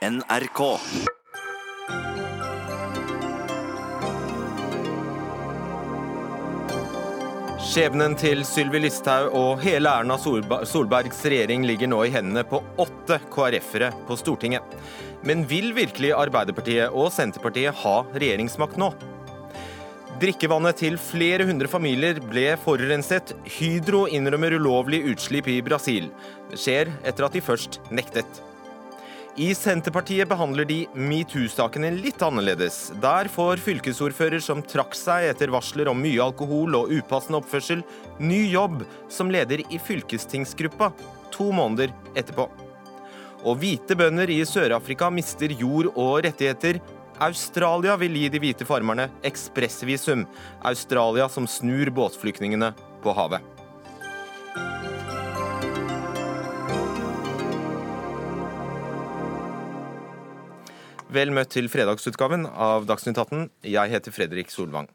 NRK. Skjebnen til Sylvi Listhaug og hele Erna Solbergs regjering ligger nå i hendene på åtte KrF-ere på Stortinget. Men vil virkelig Arbeiderpartiet og Senterpartiet ha regjeringsmakt nå? Drikkevannet til flere hundre familier ble forurenset. Hydro innrømmer ulovlig utslipp i Brasil. Det skjer etter at de først nektet. I Senterpartiet behandler de metoo-sakene litt annerledes. Der får fylkesordfører som trakk seg etter varsler om mye alkohol og upassende oppførsel, ny jobb som leder i fylkestingsgruppa to måneder etterpå. Og hvite bønder i Sør-Afrika mister jord og rettigheter. Australia vil gi de hvite farmerne ekspressvisum. Australia som snur båtflyktningene på havet. Vel møtt til fredagsutgaven av Dagsnytt 18. Jeg heter Fredrik Solvang.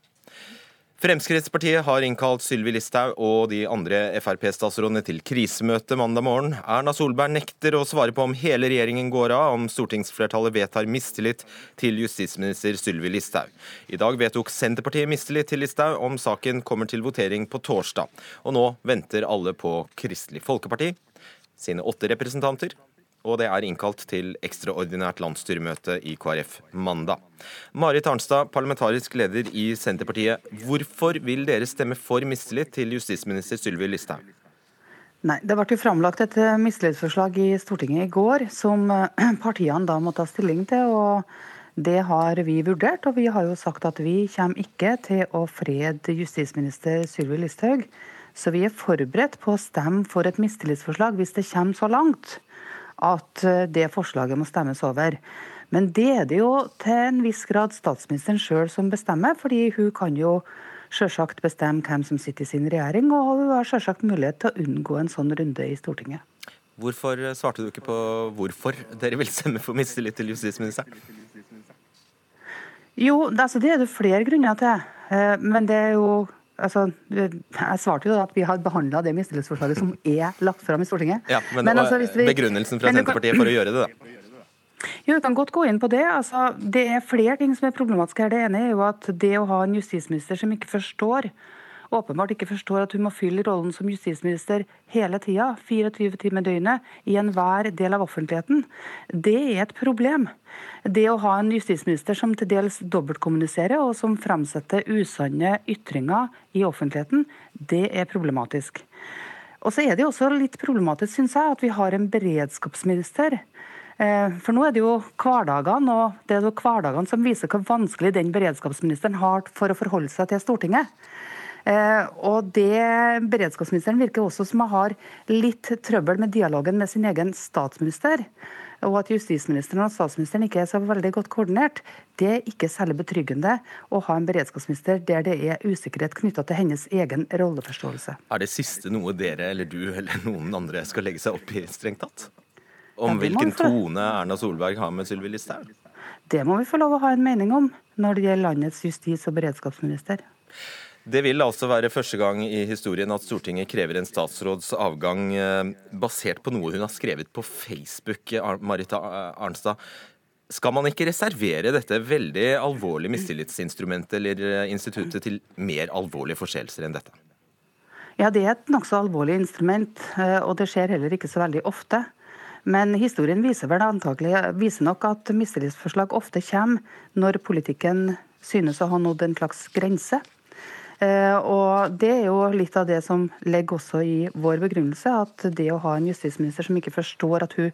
Fremskrittspartiet har innkalt Sylvi Listhaug og de andre Frp-statsrådene til krisemøte mandag morgen. Erna Solberg nekter å svare på om hele regjeringen går av om stortingsflertallet vedtar mistillit til justisminister Sylvi Listhaug. I dag vedtok Senterpartiet mistillit til Listhaug om saken kommer til votering på torsdag. Og nå venter alle på Kristelig Folkeparti sine åtte representanter og det er innkalt til ekstraordinært landsstyremøte i KrF mandag. Marit Arnstad, parlamentarisk leder i Senterpartiet. Hvorfor vil dere stemme for mistillit til justisminister Sylvi Listhaug? Nei, Det ble jo framlagt et eh, mistillitsforslag i Stortinget i går som eh, partiene da må ta stilling til. og Det har vi vurdert, og vi har jo sagt at vi kommer ikke til å frede justisminister Sylvi Listhaug. Så vi er forberedt på å stemme for et mistillitsforslag hvis det kommer så langt at eh, det forslaget må stemmes over. Men det er det jo til en viss grad statsministeren sjøl som bestemmer, fordi hun kan jo sjølsagt bestemme hvem som sitter i sin regjering, og hun har sjølsagt mulighet til å unngå en sånn runde i Stortinget. Hvorfor svarte du ikke på hvorfor dere vil stemme for mistillit til justisministeren? Jo, altså det er det flere grunner til. Eh, men det er jo Altså, jeg svarte jo at vi har behandla det mistillitsforslaget som er lagt fram i Stortinget. Ja, Men, men altså, vi, begrunnelsen fra Senterpartiet for å gjøre det, da? Jo, Vi kan godt gå inn på det. Altså, det er flere ting som er problematiske her. Det ene er jo at det å ha en justisminister som ikke forstår åpenbart ikke forstår at hun må fylle rollen som justisminister hele tida, 24 timer i døgnet, i enhver del av offentligheten. Det er et problem. Det å ha en justisminister som til dels dobbeltkommuniserer og som framsetter usanne ytringer i offentligheten, det er problematisk. Og så er det også litt problematisk, syns jeg, at vi har en beredskapsminister. Eh, for nå er det jo hverdagene, og det er jo hverdagene som viser hvor vanskelig den beredskapsministeren har for å forholde seg til Stortinget. Eh, og det Beredskapsministeren virker også som har litt trøbbel med dialogen med sin egen statsminister. Og at justisministeren og statsministeren ikke er så veldig godt koordinert, det er ikke særlig betryggende å ha en beredskapsminister der det er usikkerhet knytta til hennes egen rolleforståelse. Er det siste noe dere eller du eller noen andre skal legge seg opp i, strengt tatt? Om ja, hvilken tone Erna Solberg har med Sylvi Listhaug? Det må vi få lov å ha en mening om når det gjelder landets justis- og beredskapsminister. Det vil altså være første gang i historien at Stortinget krever en statsråds avgang eh, basert på noe hun har skrevet på Facebook, Marita Arnstad. Skal man ikke reservere dette veldig alvorlige mistillitsinstrumentet eller eh, instituttet til mer alvorlige forseelser enn dette? Ja, det er et nokså alvorlig instrument, eh, og det skjer heller ikke så veldig ofte. Men historien viser vel antagelig, viser nok at mistillitsforslag ofte kommer når politikken synes å ha nådd en slags grense. Eh, og Det er jo litt av det som legger også i vår begrunnelse, at det å ha en justisminister som ikke forstår at hun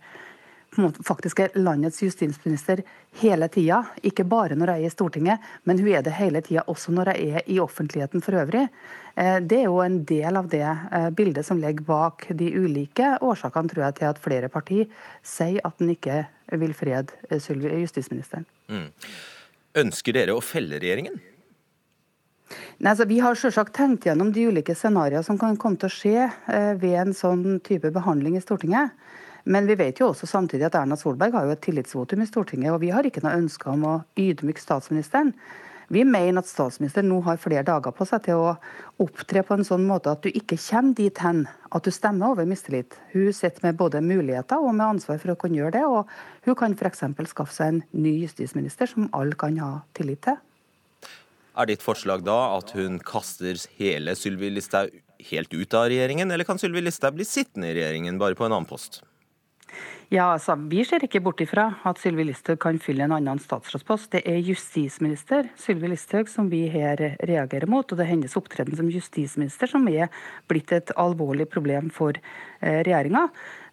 faktisk er landets justisminister hele tida, ikke bare når jeg er i Stortinget, men hun er det hele tida også når jeg er i offentligheten for øvrig. Eh, det er jo en del av det eh, bildet som ligger bak de ulike årsakene tror jeg, til at flere partier sier at en ikke vil frede justisministeren. Mm. Ønsker dere å felle regjeringen? Nei, altså, vi har selvsagt tenkt gjennom de ulike scenarioene som kan komme til å skje eh, ved en sånn type behandling i Stortinget. Men vi vet jo også samtidig at Erna Solberg har jo et tillitsvotum i Stortinget, og vi har ikke noe ønske om å ydmyke statsministeren. Vi mener at statsministeren nå har flere dager på seg til å opptre på en sånn måte at du ikke kommer dit hen at du stemmer over mistillit. Hun sitter med både muligheter og med ansvar for å kunne gjøre det. Og hun kan f.eks. skaffe seg en ny justisminister som alle kan ha tillit til. Er ditt forslag da at hun kaster hele Sylvi Listhaug helt ut av regjeringen, eller kan Sylvi Listhaug bli sittende i regjeringen, bare på en annen post? Ja, altså, Vi ser ikke bort ifra at Sylvi Listhaug kan fylle en annen statsrådspost. Det er justisminister Sylvi Listhaug som vi her reagerer mot. Og det er hennes opptreden som justisminister som er blitt et alvorlig problem for eh, regjeringa.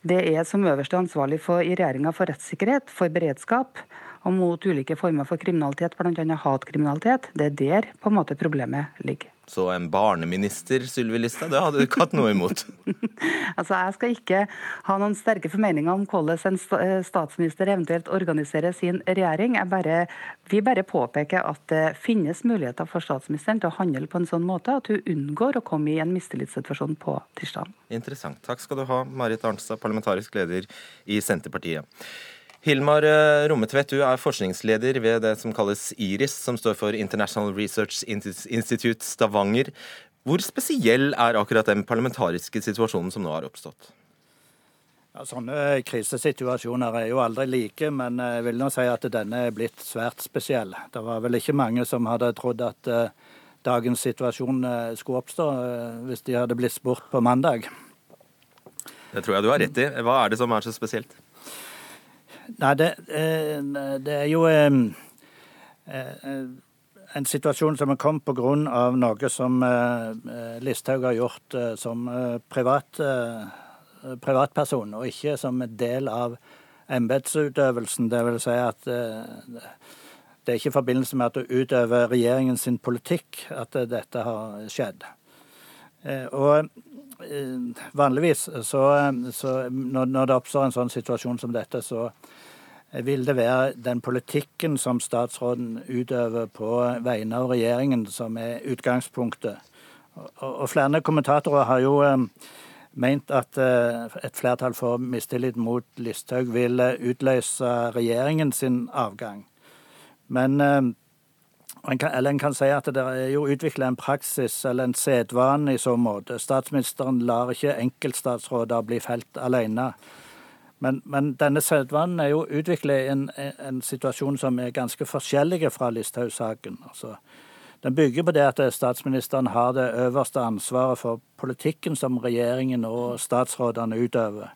Det er som øverste ansvarlig for, i regjeringa for rettssikkerhet, for beredskap og mot ulike former for kriminalitet, bl.a. hatkriminalitet. Det er der på en måte problemet ligger. Så en barneminister, Sylvi Listhaug, det hadde du ikke hatt noe imot? altså, Jeg skal ikke ha noen sterke formeninger om hvordan en eh, statsminister eventuelt organiserer sin regjering. Bare, vi bare påpeker at det finnes muligheter for statsministeren til å handle på en sånn måte at hun unngår å komme i en mistillitssituasjon på tirsdag. Interessant. Takk skal du ha, Marit Arnstad, parlamentarisk leder i Senterpartiet. Hilmar eh, Rommetvedt, du er forskningsleder ved det som kalles IRIS, som står for International Research Institute Stavanger. Hvor spesiell er akkurat den parlamentariske situasjonen som nå har oppstått? Ja, sånne krisesituasjoner er jo aldri like, men jeg vil nå si at denne er blitt svært spesiell. Det var vel ikke mange som hadde trodd at uh, dagens situasjon skulle oppstå, hvis de hadde blitt spurt på mandag. Det tror jeg du har rett i. Hva er det som er så spesielt? Nei, det, eh, det er jo eh, en situasjon som er kommet pga. noe som eh, Listhaug har gjort som privat, privatperson, og ikke som en del av embetsutøvelsen. Det vil si at det er ikke i forbindelse med at du utøver regjeringens politikk at dette har skjedd. Og vanligvis så, så når, det oppstår en sånn situasjon som dette, så vil det være den politikken som statsråden utøver på vegne av regjeringen, som er utgangspunktet. Og flere kommentatorer har jo eh, ment at eh, et flertall for mistillit mot Listhaug vil eh, utløse regjeringen sin avgang. Men eller en kan si at det er jo utvikla en praksis eller en sedvane i så måte. Statsministeren lar ikke enkeltstatsråder bli felt alene. Men, men denne sedvanen er jo utviklet i en, en, situasjon som er ganske forskjellig fra Listhaug-saken. Altså, den bygger på det at statsministeren har det øverste ansvaret for politikken som regjeringen og statsrådene utøver.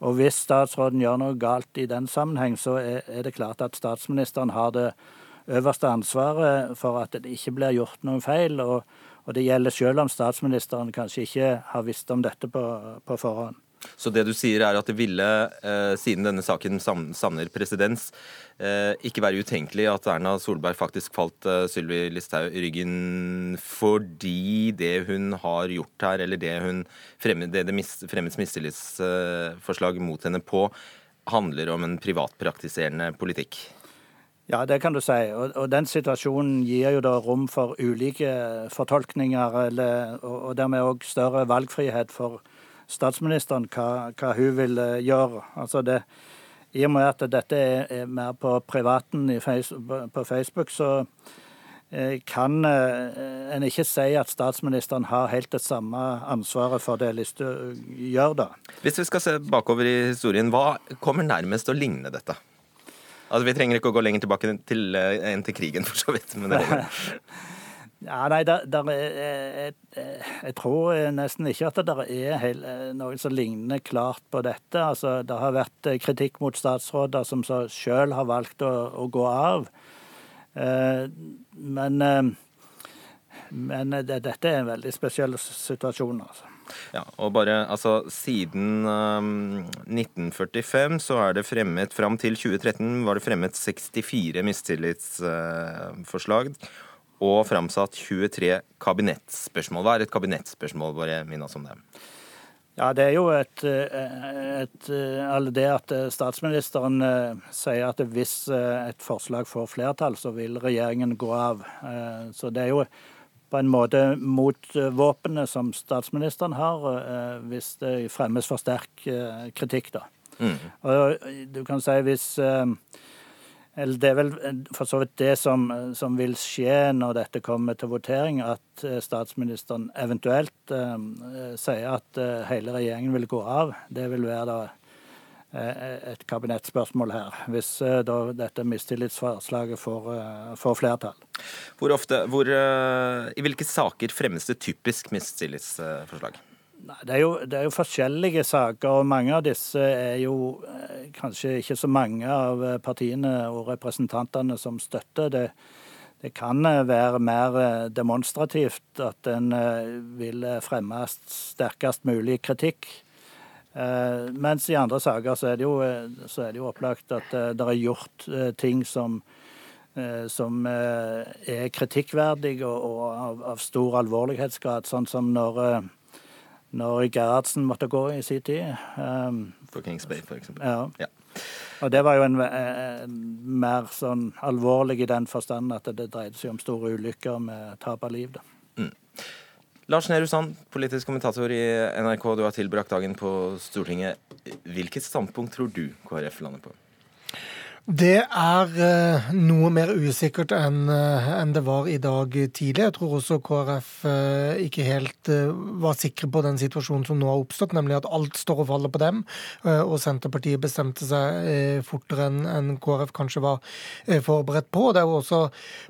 Og hvis statsråden gjør noe galt i den sammenheng, så er, er det klart at statsministeren har det ansvaret for at det ikke blir gjort noen feil. Og, og det gjelder selv om statsministeren kanskje ikke har visst om dette på, på forhånd. Så det du sier er at det ville, eh, siden denne saken savner presedens, eh, ikke være utenkelig at Erna Solberg faktisk falt eh, Sylvi Listhaug i ryggen fordi det hun har gjort her, eller det, hun fremmed, det, det fremmes mistillitsforslag mot henne på, handler om en privatpraktiserende politikk? Ja, det kan du si. Og, og, den situasjonen gir jo da rom for ulike fortolkninger, eller, og, og dermed òg større valgfrihet for statsministeren hva, hva hun vil eh, gjøre. Altså det, I og med at dette er, er mer på privaten face, på Facebook, så eh, kan eh, en ikke si at statsministeren har helt det samme ansvaret for det Listhaug gjør, da. Hvis vi skal se bakover i historien, hva kommer nærmest å ligne dette? Altså, Vi trenger ikke å gå lenger tilbake til, enn til krigen, for så vidt. men det Ja, nei, der, der er, jeg, jeg, tror nesten ikke at det er helt, noe som ligner klart på dette. Altså, det har vært kritikk mot statsråder som selv har valgt å, å, gå av. Eh, men, eh, men det, dette er en veldig spesiell situasjon. altså. Ja, og bare, altså, Siden um, 1945 så er det fremmet, fram til 2013 var det fremmet 64 mistillitsforslag. Uh, og framsatt 23 kabinettspørsmål. Hva er et kabinettspørsmål? Bare minn oss om det. Ja, Det er jo et, et, Eller det at statsministeren eh, sier at hvis eh, et forslag får flertall, så vil regjeringen gå av. Eh, så det er jo på en måte mot våpenet som statsministeren har, hvis det fremmes for sterk kritikk, da. Mm. Og du kan si hvis Det er vel for så vidt det som, som, vil skje når dette kommer til votering, at statsministeren eventuelt eh, sier at hele regjeringen vil gå av. Det vil være da et kabinettspørsmål her, hvis da dette mistillitsforslaget får, får flertall. Hvor ofte, hvor, I hvilke saker fremmes det typisk mistillitsforslag? Det er, jo, det er, jo, forskjellige saker, og mange av disse er jo eh, kanskje ikke så mange av eh, partiene og representantene som støtter. Det, det kan eh, være mer demonstrativt at en vil fremme sterkest mulig kritikk. Mens i andre saker så er det jo, er det jo opplagt at det er gjort ting som, som er kritikkverdige og, av, av, stor alvorlighetsgrad. Sånn som når når Gerhardsen måtte gå i sin tid. For Kings Bay, f.eks. Ja. ja. Og det var jo en, en, mer sånn alvorlig i den forstand at det dreide seg om store ulykker med tap av liv. da. Mm. Lars Nehru Sand, politisk kommentator i NRK, du har tilbrakt dagen på Stortinget. Hvilket standpunkt tror du KrF lander på? Det er uh, noe mer usikkert enn uh, en det var i dag tidlig. Jeg tror også KrF uh, ikke helt var sikre på den situasjonen som nå har oppstått, nemlig at alt står og faller på dem. og Senterpartiet bestemte seg fortere enn en KrF kanskje var forberedt på. Det er jo også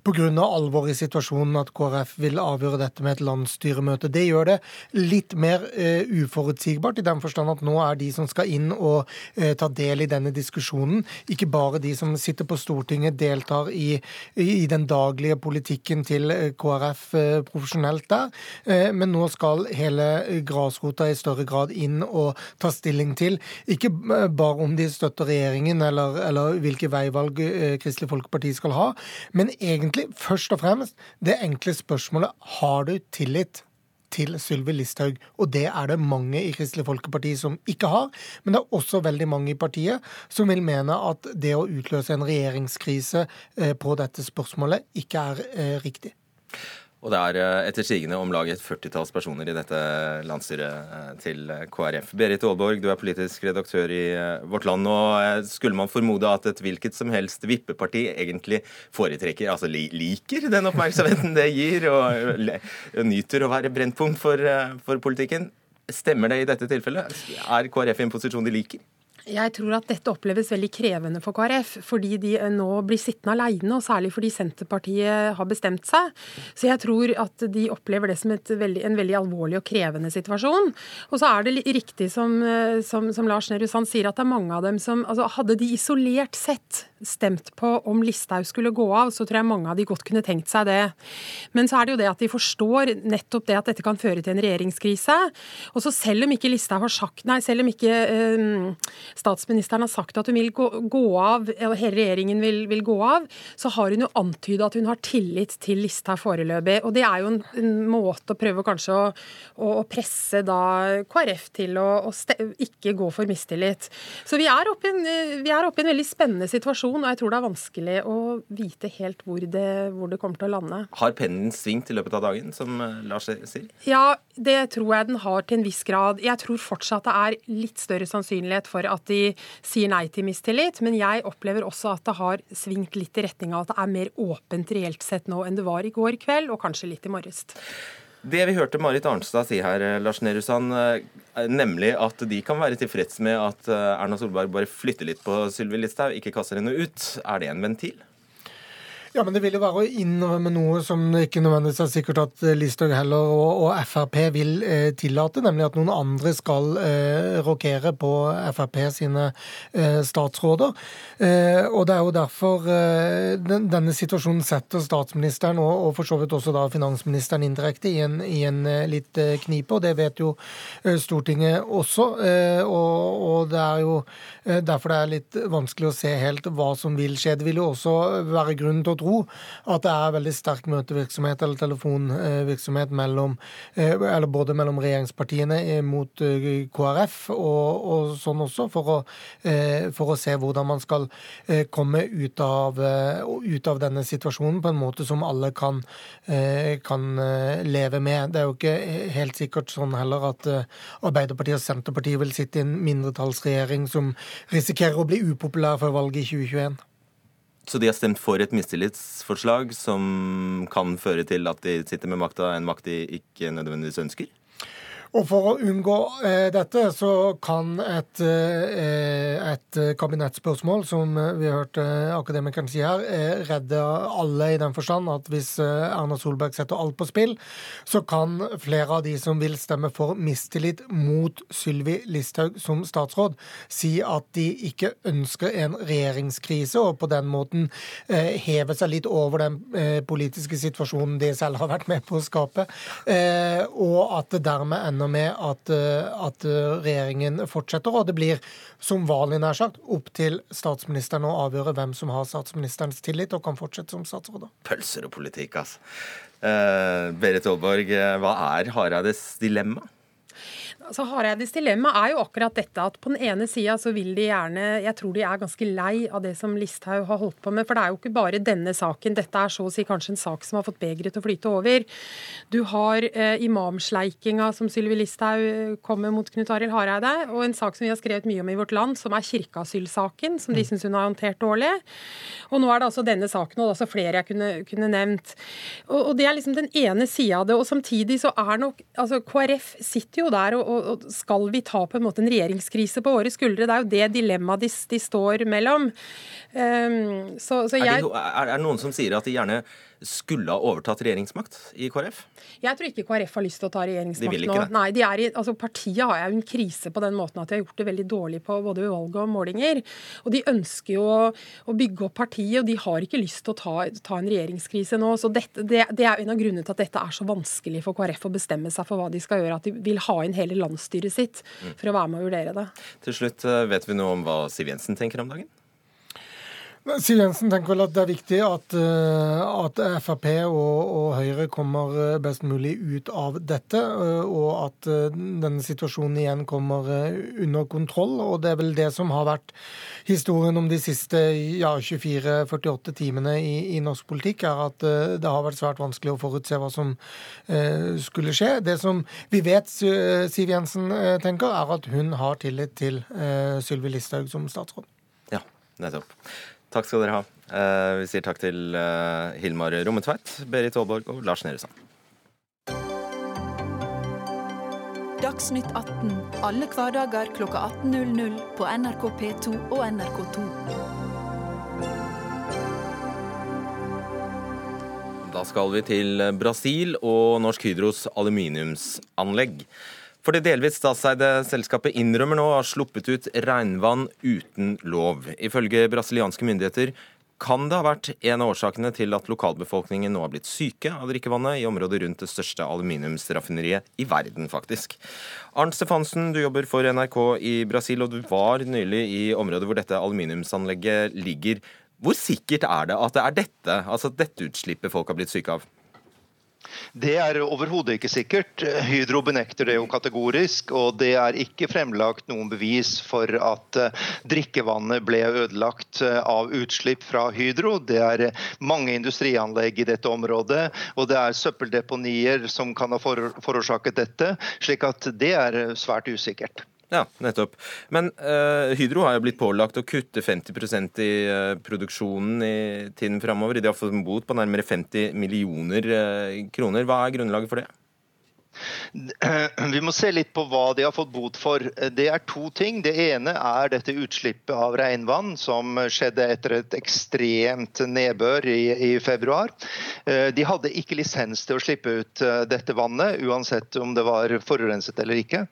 pga. alvoret i situasjonen at KrF vil avgjøre dette med et landsstyremøte. Det gjør det litt mer uforutsigbart, i den forstand at nå er de som skal inn og ta del i denne diskusjonen, ikke bare de som sitter på Stortinget, deltar i, i den daglige politikken til eh, KrF eh, profesjonelt der. Eh, men nå skal hele grasrota i større grad inn og ta stilling til ikke bare om de støtter regjeringen eller, eller hvilke veivalg Kristelig Folkeparti skal ha, men egentlig først og fremst det enkle spørsmålet har du tillit til Sylvi Listhaug. Og det er det mange i Kristelig Folkeparti som ikke har. Men det er også veldig mange i partiet som vil mene at det å utløse en regjeringskrise eh, på dette spørsmålet ikke er eh, riktig. Og det er eh, etter sigende om lag et førtitalls personer i dette landsstyret eh, til eh, KrF. Berit Aalborg, du er politisk redaktør i Vårt Land. og Skulle man formode at et hvilket som helst vippeparti egentlig foretrekker, altså liker den oppmerksomheten det gir, og nyter å være brennpunkt for, for politikken? Stemmer det i dette tilfellet? Er KrF i en posisjon de liker? Jeg tror at dette oppleves veldig krevende for KrF, fordi de nå blir sittende alene, og særlig fordi Senterpartiet har bestemt seg. Så jeg tror at de opplever det som veldig, en veldig alvorlig og krevende situasjon. Og så er det riktig som, som, som Lars Nehru Sand sier, at det er mange av dem som altså Hadde de isolert sett stemt på om Listhaug skulle gå av, så tror jeg mange av de godt kunne tenkt seg det. Men så er det jo det at de forstår nettopp det at dette kan føre til en regjeringskrise. Og så selv om ikke Listhaug har sagt Nei, selv om ikke eh, statsministeren har sagt at hun vil gå, gå av, eller hele regjeringen vil, vil, gå av, så har hun jo antyda at hun har tillit til Listhaug foreløpig. Og det er jo en, en måte å prøve kanskje å, å, presse da KrF til å, å ikke gå for mistillit. Så vi er oppe i en veldig spennende situasjon, og jeg tror det er vanskelig å vite helt hvor det, hvor det kommer til å lande. Har pennen svingt i løpet av dagen, som eh, Lars sier? Ja, det tror jeg den har til en viss grad. Jeg tror fortsatt det er litt større sannsynlighet for at de sier nei til mistillit, men jeg opplever også at det har svingt litt i retning av at det er mer åpent reelt sett nå enn det var i går kveld, og kanskje litt i morges. Det vi hørte Marit Arnstad si her, eh, Lars Nehru Sand, nemlig at de kan være tilfreds med at eh, Erna Solberg bare flytter litt på Sylvi Listhaug, ikke kaster henne ut. Er det en ventil? Ja, men det vil jo være å innrømme noe som ikke nødvendigvis er sikkert at eh, Listhaug heller og, og, Frp vil eh, tillate, nemlig at noen andre skal eh, rokere på Frp sine eh, statsråder. Eh, og det er jo derfor eh, den, denne situasjonen setter statsministeren og, og, for så vidt også da finansministeren indirekte i en, i en litt knipe, og det vet jo Stortinget også. Og, og, det er jo derfor det er litt vanskelig å se helt hva som vil skje. Det vil jo også være grunn til å tro at det er veldig sterk møtevirksomhet eller telefonvirksomhet mellom, eh, eller både mellom regjeringspartiene mot eh, KrF og, og sånn også, for å, eh, for å, se hvordan man skal komme ut av, ut av, denne situasjonen på en måte som alle kan, kan leve med. Det er jo ikke helt sikkert sånn heller at Arbeiderpartiet og Senterpartiet vil sitte i en mindretallsregjering som risikerer å bli upopulær før valget i 2021. Så de har stemt for et mistillitsforslag som kan føre til at de sitter med makta, en makt de ikke nødvendigvis ønsker? Og For å unngå eh, dette, så kan et, eh, et kabinettspørsmål, som vi har hørt eh, akademikeren si her, eh, redde alle i den forstand at hvis eh, Erna Solberg setter alt på spill, så kan flere av de som vil stemme for mistillit mot Sylvi Listhaug som statsråd, si at de ikke ønsker en regjeringskrise, og på den måten eh, heve seg litt over den politiske situasjonen de selv har vært med på å skape, og at det dermed ender regner med at, eh, at, eh, regjeringen fortsetter, og det blir som vanlig nær sagt opp til statsministeren å avgjøre hvem som har statsministerens tillit og kan fortsette som statsråd. Pølser og politikk, altså. Eh, Berit Aalborg, hva er Hareides dilemma? Altså Hareides dilemma er jo akkurat dette at på den ene sida så vil de gjerne Jeg tror de er ganske lei av det som Listhaug har holdt på med. For det er jo ikke bare denne saken. Dette er så å si kanskje en sak som har fått begeret til å flyte over. Du har eh, imamsleikinga som Sylvi Listhaug eh, kommer mot Knut Arild Hareide, og en sak som vi har skrevet mye om i Vårt Land, som er kirkeasylsaken, som de mm. syns hun har håndtert dårlig. Og nå er det altså denne saken, og det er også flere jeg kunne, kunne nevnt. Og, og, det er liksom den ene sida av det. Og samtidig så er nok altså KrF sitter jo der og og, skal vi ta på en måte en regjeringskrise på våre skuldre? Det er jo det dilemmaet de, de står mellom. Um, så, så jeg... er, det, er det noen som sier at de gjerne skulle ha overtatt regjeringsmakt i KrF? Jeg tror ikke KrF har lyst til å ta regjeringsmakt de nå. Nei, de i, altså Partiet har jo en krise på den måten at de har gjort det veldig dårlig på både valg og målinger. Og De ønsker jo å, å, bygge opp partiet, og de har ikke lyst til å ta, ta en regjeringskrise nå. så dette, det, det, er en av grunnene til at dette er så vanskelig for KrF å bestemme seg for hva de skal gjøre. At de vil ha inn hele landsstyret sitt for å være med og vurdere det. Til slutt, eh, vet vi noe om hva Siv Jensen tenker om dagen? Siv Jensen tenker vel at det er viktig at, eh, at Frp og, og, Høyre kommer eh, best mulig ut av dette, eh, og at denne situasjonen igjen kommer under kontroll. Og det er vel det som har vært historien om de siste ja, 24-48 timene i, i, norsk politikk, er at det har vært svært vanskelig å forutse hva som skulle skje. Det som vi vet Siv Jensen tenker, er at hun har tillit til Sylvi Listhaug som statsråd. Ja, nettopp. Takk skal dere ha. Eh, vi sier takk til eh, Hilmar Rommetveit, Berit Aalborg og Lars Nehru Sand. Dagsnytt 18 alle hverdager kl 18.00 på NRK P2 og NRK2. Da skal vi til Brasil og Norsk Hydros aluminiumsanlegg. For det delvis statseide selskapet innrømmer nå å ha sluppet ut regnvann uten lov. Ifølge brasilianske myndigheter kan det ha vært en av årsakene til at lokalbefolkningen nå har blitt syke av drikkevannet i området rundt det største aluminiumsraffineriet i verden, faktisk. Arnt Stefansen, du jobber for NRK i Brasil, og du var nylig i området hvor dette aluminiumsanlegget ligger. Hvor sikkert er det at det er dette, altså dette utslippet folk har blitt syke av? Det er overhodet ikke sikkert. Hydro benekter det jo kategorisk, og det er ikke fremlagt noen bevis for at eh, drikkevannet ble ødelagt eh, av utslipp fra Hydro. Det er mange industrianlegg i dette området, og det er søppeldeponier som kan ha forårsaket dette, slik at det er svært usikkert. Ja, nettopp. Men uh, Hydro har jo blitt pålagt å kutte 50% i uh, produksjonen i tiden framover. De har fått en bot på nærmere 50 millioner uh, kroner. Hva er grunnlaget for det? Vi må se litt på hva de har fått bot for. Det er to ting. Det ene er dette utslippet av regnvann som skjedde etter et ekstremt nedbør i, i, februar. Eh, de hadde ikke lisens til å slippe ut eh, dette vannet, uansett om det var forurenset eller ikke.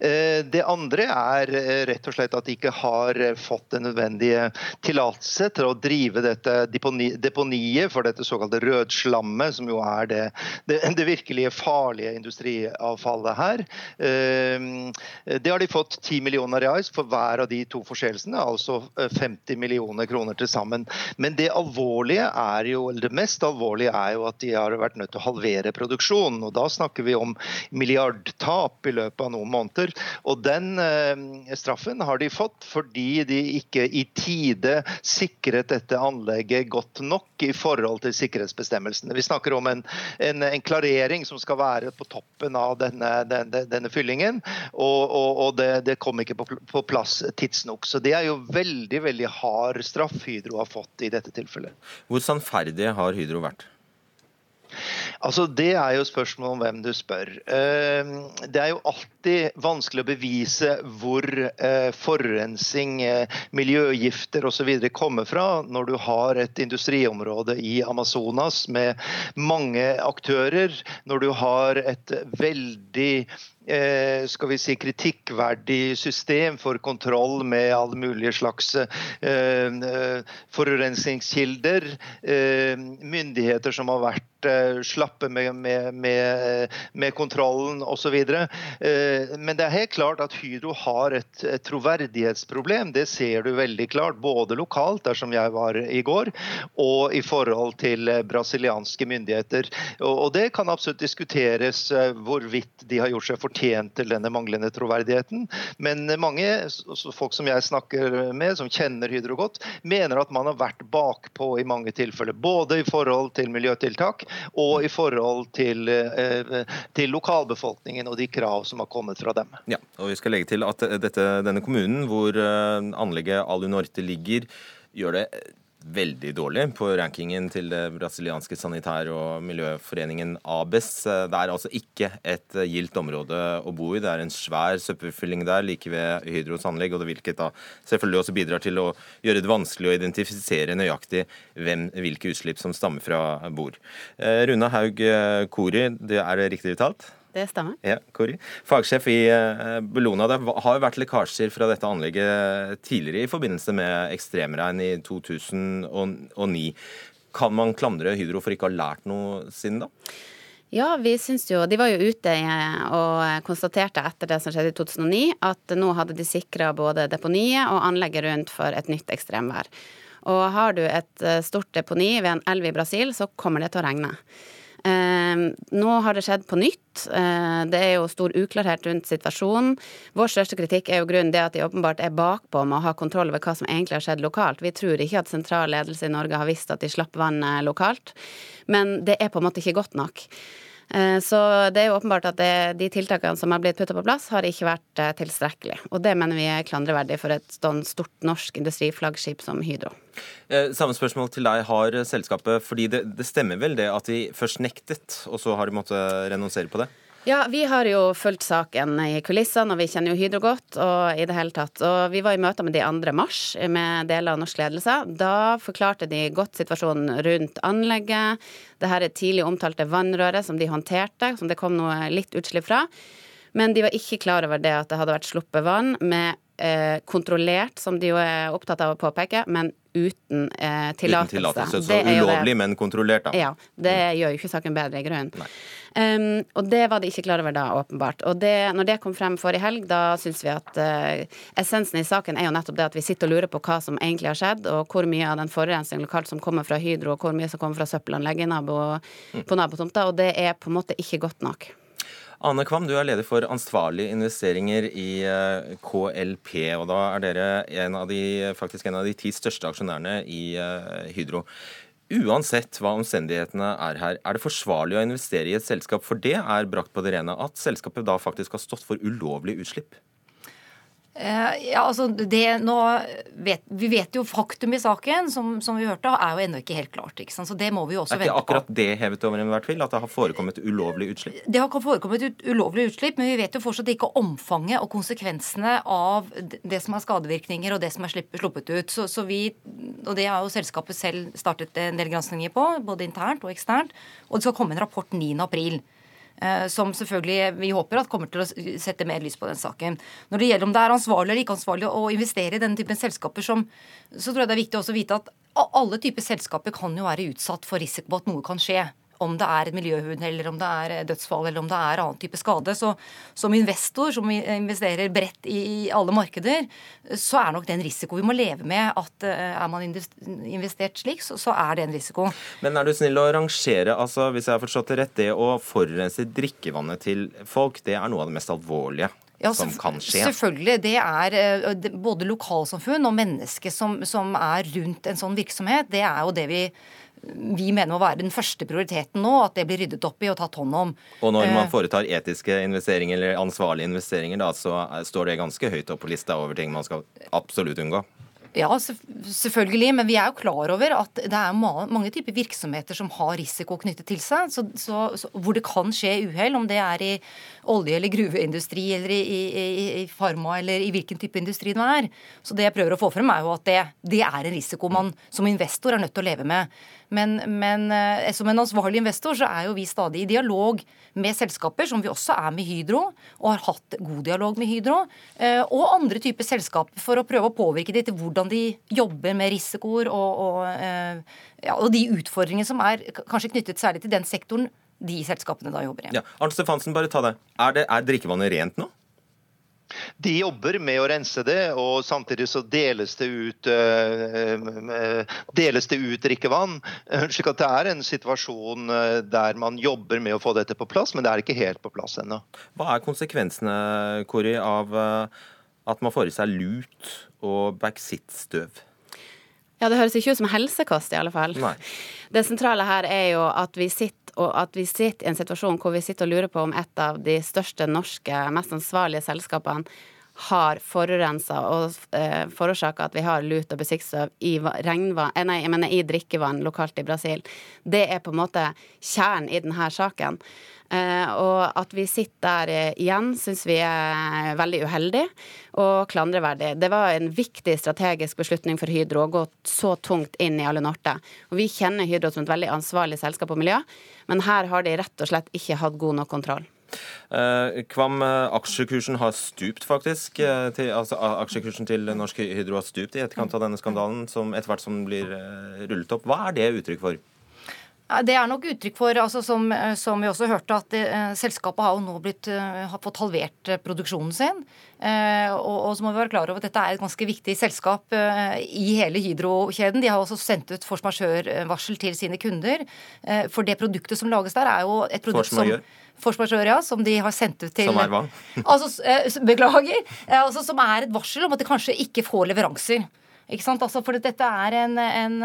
Eh, det andre er rett og slett at de ikke har fått den nødvendige tillatelse til å drive dette deponiet for dette såkalte rødslammet, som jo er det, det, det virkelige farlige industriet industriavfallet her. Ehm, det har de fått 10 millioner reais for hver av de to forseelsene, altså 50 eh, millioner kroner til sammen. Men det alvorlige er jo, eller det mest alvorlige er jo at de har vært nødt til å halvere produksjonen. og Da snakker vi om milliardtap i løpet av noen måneder. Og den eh, straffen har de fått fordi de ikke i tide sikret dette anlegget godt nok i forhold til sikkerhetsbestemmelsene. Vi snakker om en, en, en klarering som skal være på topp toppen av denne, denne, denne fyllingen, og, og, og det, det, kom ikke på, på plass tidsnok. Så det er jo veldig veldig hard straff Hydro har fått i dette tilfellet. Hvor sannferdig har Hydro vært? Altså, Det er jo spørsmål om hvem du spør. Ehm, det er jo alltid vanskelig å bevise hvor forurensing forurensning, eh, miljøgifter osv. kommer fra når du har et industriområde i Amazonas med mange aktører, når du har et veldig Eh, skal vi si, kritikkverdig system for kontroll med alle mulige slags eh, eh, forurensningskilder. Myndigheter som har vært slappe med, med, med, med kontrollen osv. Men det er helt klart at Hydro har et, et, troverdighetsproblem. Det ser du veldig klart, både lokalt, der som jeg var i går, og i forhold til brasilianske myndigheter. Og det kan absolutt diskuteres hvorvidt de har gjort seg fortjent til denne manglende troverdigheten. Men mange folk som jeg snakker med, som kjenner Hydro godt, mener at man har vært bakpå i mange tilfeller. Både i forhold til miljøtiltak og i forhold til, eh, til lokalbefolkningen og de krav som har kommet fra dem. Ja, og vi skal legge til at dette, denne kommunen hvor eh, anlegget Alunorte ligger, gjør det veldig dårlig på rankingen til det brasilianske sanitær- og miljøforeningen ABES. Det er altså ikke et gildt område å bo i. Det er en svær søppelfylling der like ved Hydros anlegg, og det hvilket da selvfølgelig også bidrar til å gjøre det vanskelig å identifisere nøyaktig hvem, hvilke utslipp som stammer fra bord. Eh, Runa Haug eh, Kori, det er det riktig uttalt? Det stemmer. Ja, Kori. Fagsjef i eh, Bellona. Det har vært lekkasjer fra dette anlegget tidligere i forbindelse med ekstremregn i 2009. Kan man klandre Hydro for ikke å ha lært noe siden da? Ja, vi syns jo De var jo ute og konstaterte etter det som skjedde i 2009, at nå hadde de sikra både deponiet og anlegget rundt for et nytt ekstremvær. Og har du et eh, stort deponi ved en elv i Brasil, så kommer det til å regne. Ehm, nå har det skjedd på nytt. Eh, det er jo stor uklarhet rundt situasjonen. Vår største kritikk er jo grunnen det at de åpenbart er bakpå med å ha kontroll over hva som egentlig har skjedd lokalt. Vi tror ikke at sentral ledelse i Norge har visst at de slapp vannet lokalt, men det er på en måte ikke godt nok. Eh, så det er jo åpenbart at det, de tiltakene som har blitt putta på plass, har ikke vært eh, tilstrekkelig. Og det mener vi er klandreverdig for et sånn stort norsk industriflaggskip som Hydro. Eh, samme spørsmål til deg. Har selskapet Fordi det, det stemmer vel det at de først nektet, og så har de måttet renonsere på det? Ja, vi har jo fulgt saken i kulissene, og vi kjenner jo Hydro godt. Og i det hele tatt. Og vi var i møter med de 2. mars med deler av norsk ledelse. Da forklarte de godt situasjonen rundt anlegget. Det her er tidlig omtalte vannrøret som de håndterte, som det kom noe litt utslipp fra. Men de var ikke klar over det at det hadde vært sluppet vann med eh, kontrollert, som de jo er opptatt av å påpeke, men uten eh, tillatelse. Så ulovlig, men kontrollert, da. Ja. Det gjør jo ikke saken bedre, i grunnen. Um, og det var de ikke klar over da, åpenbart. Og det, når det kom frem forrige helg, da syns vi at uh, essensen i saken er jo nettopp det at vi sitter og lurer på hva som egentlig har skjedd, og hvor mye av den forurensningen lokalt som kommer fra Hydro, og hvor mye som kommer fra søppelanlegget nabo, på nabotomta. Og det er på en måte ikke godt nok. Ane Kvam, du er leder for ansvarlige investeringer i eh, KLP. og Da er dere en av de, faktisk en av de ti største aksjonærene i eh, Hydro. Uansett hva omstendighetene er her, er det forsvarlig å investere i et selskap? For det er brakt på det rene at selskapet da faktisk har stått for ulovlig utslipp? Eh, ja, altså det nå vet, Vi vet jo faktum i saken, som, som vi hørte, er jo ennå ikke helt klart. ikke sant? Så det må vi jo også vente på. Er ikke akkurat det hevet over enhver tvil? At det har forekommet ulovlig utslipp? Det har forekommet ut, ulovlig utslipp, men vi vet jo fortsatt ikke omfanget og konsekvensene av det som er skadevirkninger og det som er sluppet ut. Så, så vi, og det har jo selskapet selv startet en del granskninger på, både internt og eksternt. Og det skal komme en rapport 9. Eh, som selvfølgelig vi håper at kommer til å sette mer lys på den saken. Når det gjelder om det er ansvarlig eller ikke ansvarlig å investere i denne typen selskaper, som, så tror jeg det er viktig også å vite at alle typer selskaper kan jo være utsatt for risiko på at noe kan skje om det er et miljøhund, eller om det er dødsfall, eller om det er annen type skade. Så som investor, som investerer bredt i alle markeder, så er nok det en risiko vi må leve med. At eh, er man investert slik, så, er det en risiko. Men er du snill å rangere, altså hvis jeg har forstått det rett, det å forurense drikkevannet til folk, det er noe av det mest alvorlige ja, som kan skje? Selvfølgelig. Det er uh, både lokalsamfunn og mennesker som, som, er rundt en sånn virksomhet. Det er jo det vi, vi mener må være den første prioriteten nå, at det blir ryddet opp i og tatt hånd om. Og når man foretar etiske investeringer eller ansvarlige investeringer, da, så står det ganske høyt opp på lista over ting man skal absolutt unngå? Ja, selvfølgelig. Men vi er jo klar over at det er mange typer virksomheter som har risiko knyttet til seg. Så, så, så, hvor det kan skje uhell, om det er i olje- eller gruveindustri eller i, i, i, farma eller i hvilken type industri det er. Så det jeg prøver å få frem, er jo at det, det er en risiko man som investor er nødt til å leve med. Men, men eh, som en ansvarlig investor så er jo vi stadig i dialog med selskaper, som vi også er med Hydro, og har hatt god dialog med Hydro, eh, og andre typer selskaper for å prøve å påvirke dem til hvordan de jobber med risikoer og, og, eh, ja, og de utfordringene som er kanskje knyttet særlig til den sektoren de selskapene da jobber i. Ja, Arnt Stefansen, bare ta det. Er, det, er drikkevannet rent nå? De jobber med å rense det, og samtidig så deles det ut, uh, deles det ut drikkevann. slik at det er en situasjon der man jobber med å få dette på plass, men det er ikke helt på plass ennå. Hva er konsekvensene Kori, av at man får i seg lut og bauksittstøv? Ja, Det høres ikke ut som helsekost, i alle fall. Nei. Det sentrale her er jo at vi sitter og at vi sitter i en situasjon hvor vi sitter og lurer på om et av de største norske, mest ansvarlige selskapene har forurensa og eh, forårsaka at vi har lut og besiktstøv i, eh, i drikkevann lokalt i Brasil. Det er på en måte kjernen i denne saken. Eh, og at vi sitter der eh, igjen, syns vi er veldig uheldig og klandreverdig. Det var en viktig strategisk beslutning for Hydro å gå så tungt inn i Alunorte. Og vi kjenner Hydro som et veldig ansvarlig selskap og miljø, men her har de rett og slett ikke hatt god nok kontroll. Eh, Kvam, eh, aksjekursen har stupt, faktisk. Eh, til, altså, aksjekursen til Norsk Hydro har stupt i etterkant av denne skandalen, som etter hvert som blir rullet opp. Hva er det uttrykk for? Det er nok uttrykk for, altså som, som, vi også hørte, at det, selskapet har jo nå blitt, har fått halvert produksjonen sin. Eh, og, og, så må vi være klar over at dette er et ganske viktig selskap eh, i hele Hydro-kjeden. De har også sendt ut force majeure-varsel til sine kunder. Eh, for det produktet som lages der, er jo et produkt som ja, som de har sendt ut til Som er hva? Altså, beklager. Altså, som er et varsel om at de kanskje ikke får leveranser. Ikke sant? Altså, for dette er en, en,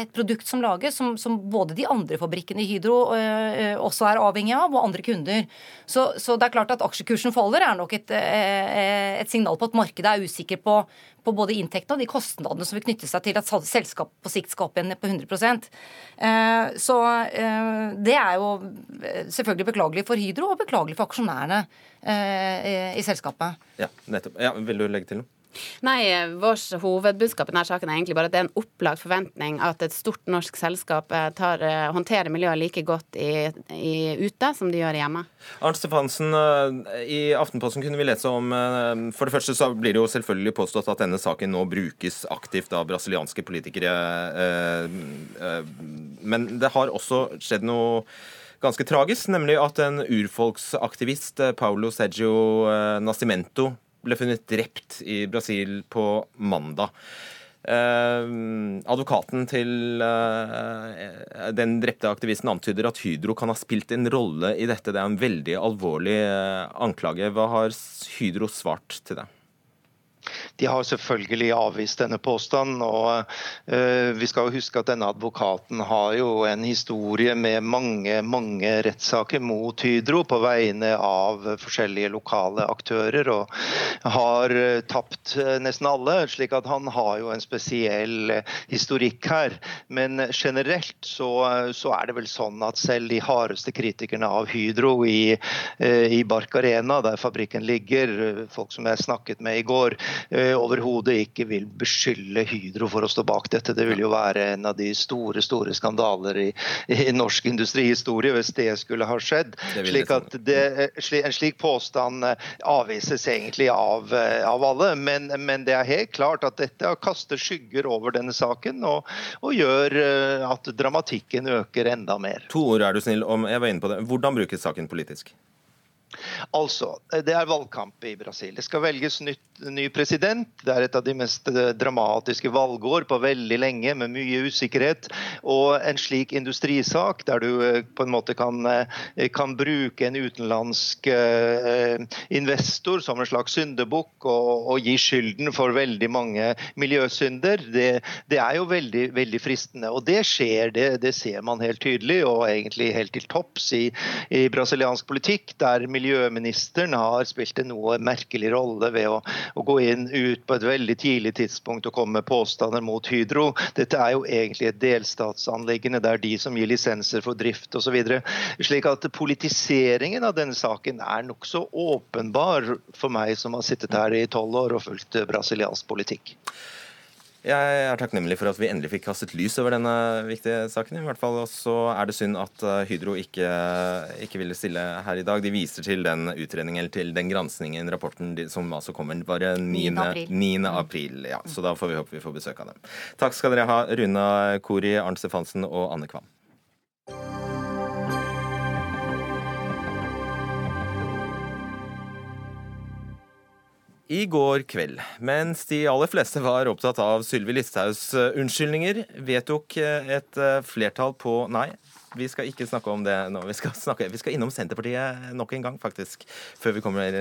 et produkt som lages som, som, både de andre fabrikkene i Hydro øh, også er avhengig av, og andre kunder. Så, så, det er klart at aksjekursen faller er nok et, øh, et signal på at markedet er usikker på, på både inntektene og de kostnadene som vil knytte seg til at selskapet på sikt skal opp igjen på 100 uh, Så det er jo selvfølgelig beklagelig for Hydro og beklagelig for aksjonærene i selskapet. Ja, nettopp. Ja, vil du legge til noe? Nei, vår hovedbudskap i denne saken er egentlig bare at det er en opplagt forventning at et stort norsk selskap eh, tar, eh, håndterer miljøet like godt i, i, ute som de gjør hjemme. Arnt Stefansen, eh, i Aftenposten kunne vi lese om For det første så blir det jo selvfølgelig påstått at denne saken nå brukes aktivt av brasilianske politikere. Men det har også skjedd noe ganske tragisk, nemlig at en urfolksaktivist, Paulo Sergio Nascimento, ble funnet drept i Brasil på mandag. Eh, advokaten til eh, den drepte aktivisten antyder at Hydro kan ha spilt en rolle i dette. Det er en veldig alvorlig eh, anklage. Hva har Hydro svart til det? De har selvfølgelig avvist denne påstanden. og uh, Vi skal jo huske at denne advokaten har jo en historie med mange mange rettssaker mot Hydro på vegne av forskjellige lokale aktører, og har uh, tapt uh, nesten alle. slik at han har jo en spesiell historikk her. Men generelt så, så, er det vel sånn at selv de hardeste kritikerne av Hydro i, i Bark Arena, der fabrikken ligger, folk som jeg snakket med i går, Eh, overhodet ikke vil beskylde Hydro for å stå bak dette. Det vil jo være en av de store store skandaler i, i norsk industrihistorie hvis det skulle ha skjedd. Slik at det, en slik påstand eh, avvises egentlig av, eh, av alle. Men, men, det er helt klart at dette kaster skygger over denne saken og, og gjør at dramatikken øker enda mer. To ord er du snill om. Jeg var inne på det. Hvordan brukes saken politisk? Altså, det er valgkamp i Brasil. Det skal velges nytt, ny president. Det er et av de mest eh, dramatiske valgår på veldig lenge, med mye usikkerhet. Og en slik industrisak, der du eh, på en måte kan, eh, kan bruke en utenlandsk investor som en slags syndebukk og, og, gi skylden for veldig mange miljøsynder, det, det er jo veldig, veldig, fristende. Og det skjer, det, det, ser man helt tydelig, og egentlig helt til topps i, i brasiliansk politikk, der miljøministeren har spilt en noe merkelig rolle ved å å gå inn ut på et veldig tidlig tidspunkt og komme med påstander mot Hydro. Dette er jo egentlig et delstatsanliggende. Det er de som gir lisenser for drift osv. Slik at politiseringen av denne saken er nokså åpenbar for meg som har sittet her i tolv år og fulgt brasiliansk politikk. Jeg er takknemlig for at vi endelig fikk kastet lys over denne viktige saken. i hvert fall, og Så er det synd at eh, Hydro ikke, ikke, ville stille her i dag. De viser til den utredningen, eller til den granskingen, rapporten som altså kommer bare 9. 9. april. 9. april ja, så da får vi håpe vi får besøk av dem. Takk skal dere ha, Runa Kori, Arnt Stefansen og Anne Kvam. I går kveld, mens de aller fleste var opptatt av Sylvi Listhaugs eh, unnskyldninger, vedtok eh, et eh, flertall på Nei, vi skal ikke snakke om det nå. Vi skal, snakke, vi skal innom Senterpartiet nok en gang, faktisk, før vi kommer,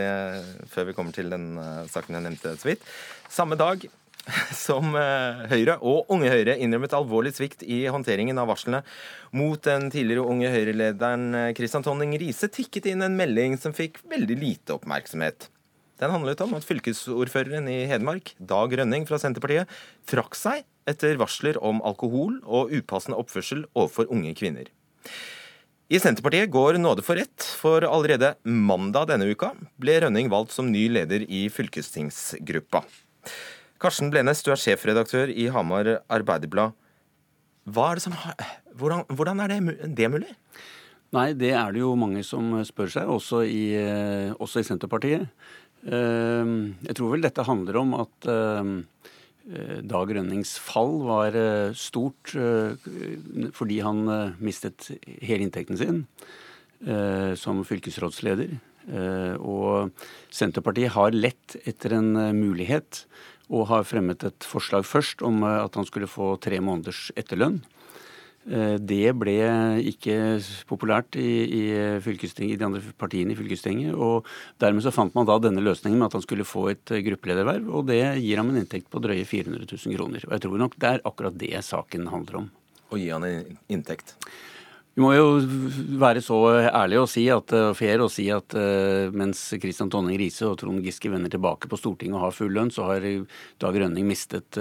før vi kommer til den saken jeg nevnte så vidt. Samme dag som Høyre og Unge Høyre innrømmet alvorlig svikt i håndteringen av varslene mot den tidligere Unge Høyre-lederen Kristian Tonning Riise, tikket inn en melding som fikk veldig lite oppmerksomhet. Den handlet om at fylkesordføreren i Hedmark, Dag Rønning fra Senterpartiet, trakk seg etter varsler om alkohol og upassende oppførsel overfor unge kvinner. I Senterpartiet går nåde for rett, for allerede mandag denne uka ble Rønning valgt som ny leder i fylkestingsgruppa. Karsten Blenes, du er sjefredaktør i Hamar Arbeiderblad. Er hvordan, hvordan, er det, det mulig? Nei, det er det jo mange som spør seg, også i, også i Senterpartiet. Ehm, jeg tror vel dette handler om at ehm, eh, Dag Rønnings fall var eh, stort eh, fordi han mistet hele inntekten sin som fylkesrådsleder. Og Senterpartiet har lett etter en mulighet og har fremmet et forslag først om at han skulle få tre måneders etterlønn. Eh, det ble ikke populært i, i, i, de andre partiene i fylkestinget. og Dermed så fant man da denne løsningen med at han skulle få et gruppelederverv. og Det gir ham en inntekt på drøye 400 000 kroner. Og Jeg tror nok det er akkurat det saken handler om. Å gi han en inntekt? Vi må jo være så ærlige og si at, og fair og si at uh, mens Kristian Tonning Riise og Trond Giske vender tilbake på Stortinget og har full lønn, så har Dag Rønning mistet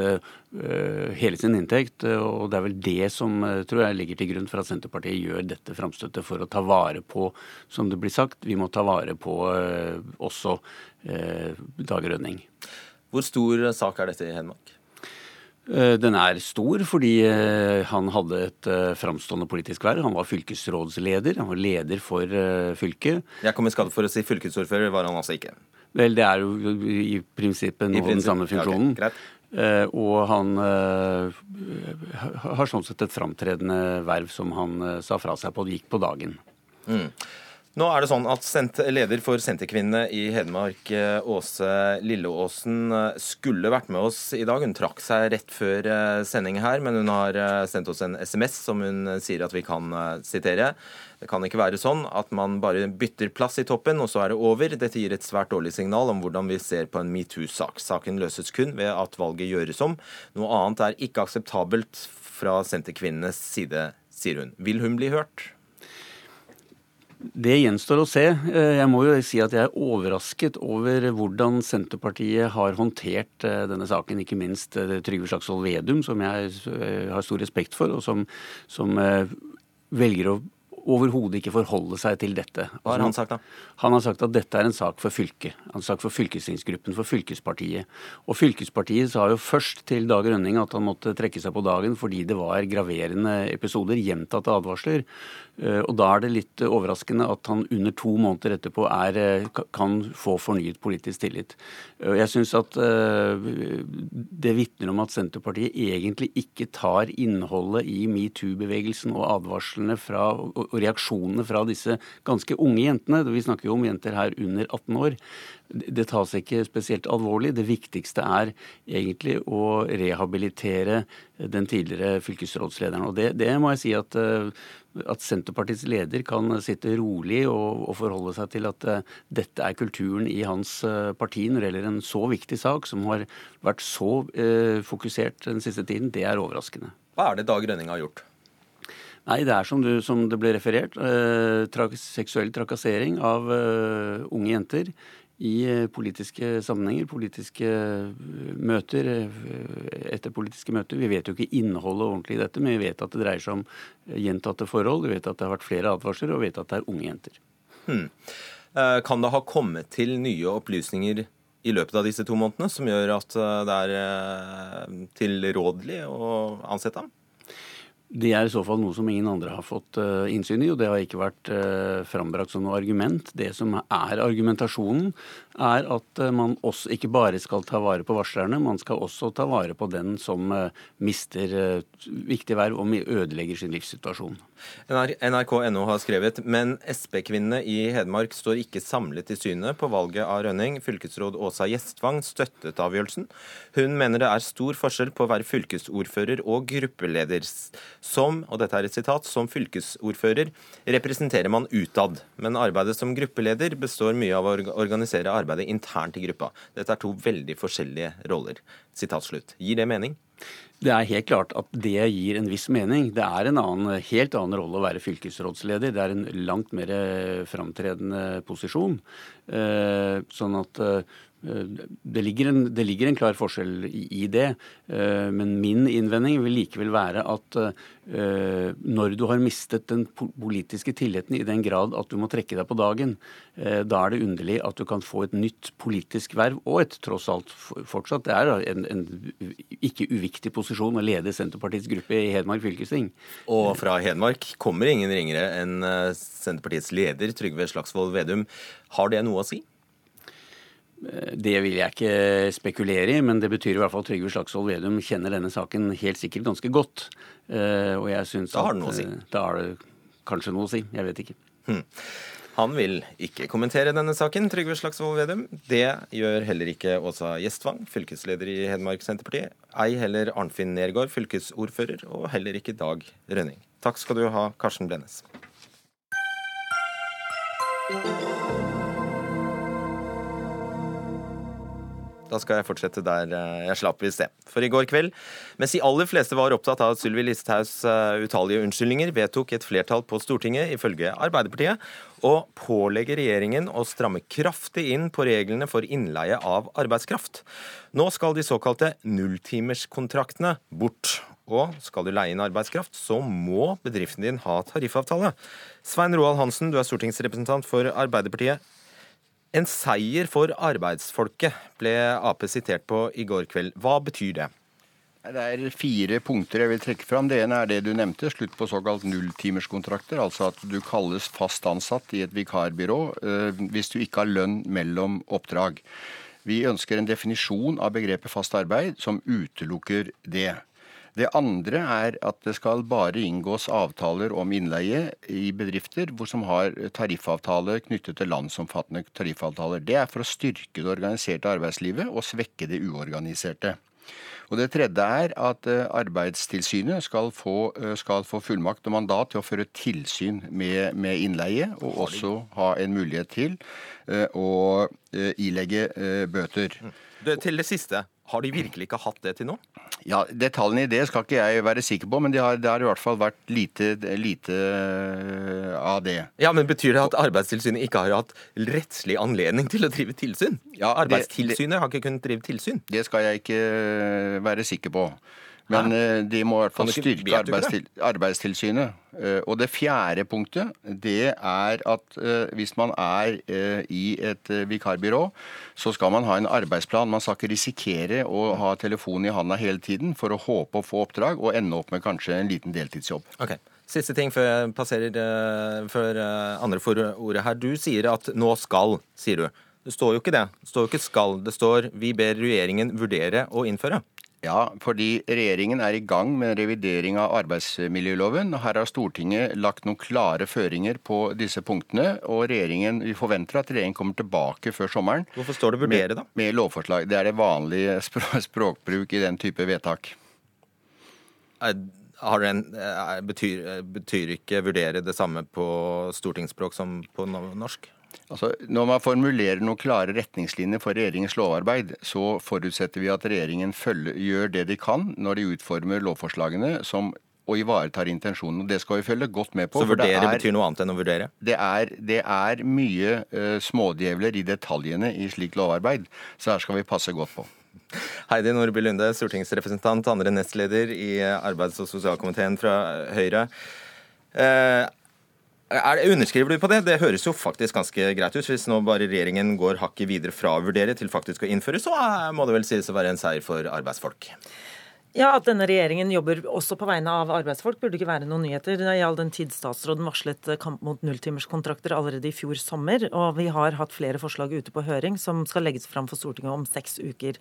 hele sin inntekt. Og det er vel det som tror jeg ligger til grunn for at Senterpartiet gjør dette framstøtet for å ta vare på, som det blir sagt, vi må ta vare på også Dag Rønning. Hvor stor sak er dette i Hedmark? Eh, den er stor fordi eh, han hadde et eh, framstående politisk verv. Han var fylkesrådsleder, han var leder for fylket. Jeg kom i skade for å si fylkesordfører, var han altså ikke? Vel, det er jo i prinsippet nå den samme funksjonen. Ja, okay, og han har sånn sett et framtredende verv som han sa fra seg på, det gikk på dagen. Mm. Nå er det sånn at Leder for Senterkvinnene i Hedmark, eh, Åse Lilleåsen, eh, skulle vært med oss i dag. Hun trakk seg rett før eh, sending her, men hun har sendt oss en SMS som hun sier at vi kan sitere. Det kan ikke være sånn at man bare bytter plass i toppen, og så er det over. Dette gir et svært dårlig signal om hvordan vi ser på en metoo-sak. Saken løses kun ved at valget gjøres om. Noe annet er ikke akseptabelt fra Senterkvinnenes side, sier hun. Vil hun bli hørt? Det gjenstår å se. Eh, jeg må jo si at jeg er overrasket over hvordan Senterpartiet har håndtert eh, denne saken. Ikke minst eh, Trygve Slagsvold Vedum, som jeg har stor respekt for, og som, som velger å overhodet ikke forholde seg til dette. Hva har han sagt, da? Han har sagt at dette er en sak for fylket. Har sagt for fylkestingsgruppen, for fylkespartiet. Og fylkespartiet sa jo først til Dag Rønning at han måtte trekke seg på dagen fordi det var graverende episoder, gjentatte advarsler. Eh, og da er det litt overraskende at han under to måneder etterpå er, eh, kan få fornyet politisk tillit. Eh, jeg syns at det vitner om at Senterpartiet egentlig ikke tar innholdet i metoo-bevegelsen og advarslene fra, og reaksjonene fra disse ganske unge jentene, vi snakker jo om jenter her under 18 år, det tas ikke spesielt alvorlig. Det viktigste er egentlig å rehabilitere den tidligere fylkesrådslederen. Og det, det må jeg si at, eh, at Senterpartiets leder kan sitte rolig og, og forholde seg til at uh, dette er kulturen i hans uh, parti når det gjelder en så viktig sak som har vært så eh, fokusert den siste tiden. Det er overraskende. Hva er det Dag Rønning har gjort? Nei, det er som, du, som det ble referert, trak seksuell trakassering av unge jenter i eh, politiske sammenhenger, politiske eh, møter, eh, etter politiske møter. Vi vet jo ikke innholdet ordentlig i dette, men vi vet at det dreier seg om gjentatte forhold. Vi vet at det har vært flere advarsler, og vi vet at det er unge jenter. Hmm. Kan det ha kommet til nye opplysninger i løpet av disse to månedene som gjør at det er tilrådelig å ansette ham? Det er i så fall noe som ingen andre har fått uh, innsyn i, og det har ikke vært uh, frambrakt som noe argument. Det som er argumentasjonen, er at uh, man også ikke bare skal ta vare på varslerne, man skal også ta vare på den som mister viktige verv og ødelegger sin livssituasjon. NRK.no har skrevet men Sp-kvinnene i Hedmark står ikke samlet i synet på valget av Rønning. Fylkesråd Åsa Gjestvang støttet avgjørelsen. Hun mener det er stor forskjell på å være fylkesordfører og gruppeleder. Som, og dette er et sitat, som fylkesordfører representerer man utad, men arbeidet som gruppeleder består mye av å organisere arbeidet internt i gruppa. Dette er to veldig forskjellige roller. Sitat slutt. Gir det mening? Det er helt klart at det gir en viss mening. Det er en annen, helt annen rolle å være fylkesrådsleder. Det er en langt mer framtredende posisjon. Eh, sånn at eh, det ligger, en, det ligger, en, klar forskjell i, det. Eh, men min innvending vil likevel være at eh, når du har mistet den politiske tilliten i den grad at du må trekke deg på dagen, eh, da er det underlig at du kan få et nytt politisk verv, og et tross alt fortsatt Det er en, en ikke uviktig posisjon å lede Senterpartiets gruppe i Hedmark fylkesting. Og fra Hedmark kommer ingen ringere enn Senterpartiets leder Trygve Slagsvold Vedum. Har det noe å si? Det vil jeg ikke spekulere i, men det betyr i hvert fall at Trygve Slagsvold Vedum kjenner denne saken helt sikkert ganske godt. Eh, og jeg syns da har det noe å si. Eh, da har det kanskje noe å si. Jeg vet ikke. Hmm. Han vil ikke kommentere denne saken, Trygve Slagsvold Vedum. Det gjør heller ikke Åsa Gjestvang, fylkesleder i Hedmark Senterparti. Ei heller Arnfinn Nergård, fylkesordfører, og heller ikke Dag Rønning. Takk skal du ha, Karsten Blennes. Da skal jeg fortsette der eh, jeg slapp i sted. For i går kveld, mens de aller fleste var opptatt av Sylvi Listhaugs eh, utallige unnskyldninger, vedtok et flertall på Stortinget, ifølge Arbeiderpartiet, å pålegge regjeringen å stramme kraftig inn på reglene for innleie av arbeidskraft. Nå skal de såkalte nulltimerskontraktene bort. Og skal du leie inn arbeidskraft, så må bedriften din ha tariffavtale. Svein Roald Hansen, du er stortingsrepresentant for Arbeiderpartiet. En seier for arbeidsfolket ble Ap sitert på i går kveld. Hva betyr det? Det er fire punkter jeg vil trekke fram. Det ene er det du nevnte, slutt på såkalt nulltimerskontrakter. Altså at du kalles fast ansatt i et vikarbyrå øh, hvis du ikke har lønn mellom oppdrag. Vi ønsker en definisjon av begrepet fast arbeid som utelukker det. Det andre er at det skal bare inngås avtaler om innleie i bedrifter hvor som har tariffavtale knyttet til landsomfattende tariffavtaler. Det er for å styrke det organiserte arbeidslivet og svekke det uorganiserte. Og Det tredje er at eh, Arbeidstilsynet skal få, eh, skal få fullmakt og mandat til å føre tilsyn med, med innleie, og også ha en mulighet til uh, å ilegge bøter. Det, Til det siste. Har de virkelig ikke hatt det til nå? Ja, Detaljene i det skal ikke jeg være sikker på, men det har, det har i hvert fall vært lite, lite, eh, av det. Ja, Men betyr det at Arbeidstilsynet ikke har hatt rettslig anledning til å drive tilsyn? Ja, Arbeidstilsynet det, har ikke kunnet drive tilsyn? Det skal jeg ikke være sikker på. Men Hæ? Eh, de må i hvert fall styrke arbeidstil, Arbeidstilsynet. Eh, og det fjerde punktet, det er at eh, hvis man er i et vikarbyrå, så skal man ha en arbeidsplan. Man skal ikke risikere å ha telefonen i handa hele tiden for å håpe å få oppdrag, og ende opp med kanskje en liten deltidsjobb. Okay. Siste ting før jeg passerer før andre får ordet her. Du sier at 'nå skal', sier du. Det står jo ikke det. Det står jo ikke 'skal'. Det står 'vi ber regjeringen vurdere å innføre'. Ja, fordi regjeringen er i gang med revidering av arbeidsmiljøloven. Her har Stortinget lagt noen klare føringer på disse punktene. Og regjeringen, vi forventer at regjeringen kommer tilbake før sommeren. Hvorfor står det 'vurdere', da? Med, med lovforslag. Det er det vanlige språkbruk i den type vedtak. En, betyr, betyr ikke 'vurdere' det samme på stortingsspråk som på norsk? Altså, når man formulerer noen klare retningslinjer for regjeringens lovarbeid, så forutsetter vi at regjeringen følger, gjør det de kan når de utformer lovforslagene som og ivaretar intensjonen. Det skal vi følge godt med på. Så vurdere er, betyr noe annet enn å vurdere? Det er, det er mye uh, smådjevler i detaljene i slikt lovarbeid, så her skal vi passe godt på. Heidi Nordby Lunde, stortingsrepresentant, andre nestleder i arbeids- og sosialkomiteen fra Høyre. Uh, er, underskriver du på det? Det høres jo faktisk ganske greit ut. Hvis nå bare regjeringen går hakket videre fra å vurdere til faktisk å innføre, så må det vel sies å være en seier for arbeidsfolk? Ja, At denne regjeringen jobber også på vegne av arbeidsfolk, burde ikke være noen nyheter. I all den tid statsråden varslet kamp mot nulltimerskontrakter allerede i fjor sommer. Og vi har hatt flere forslag ute på høring som skal legges fram for Stortinget om seks uker.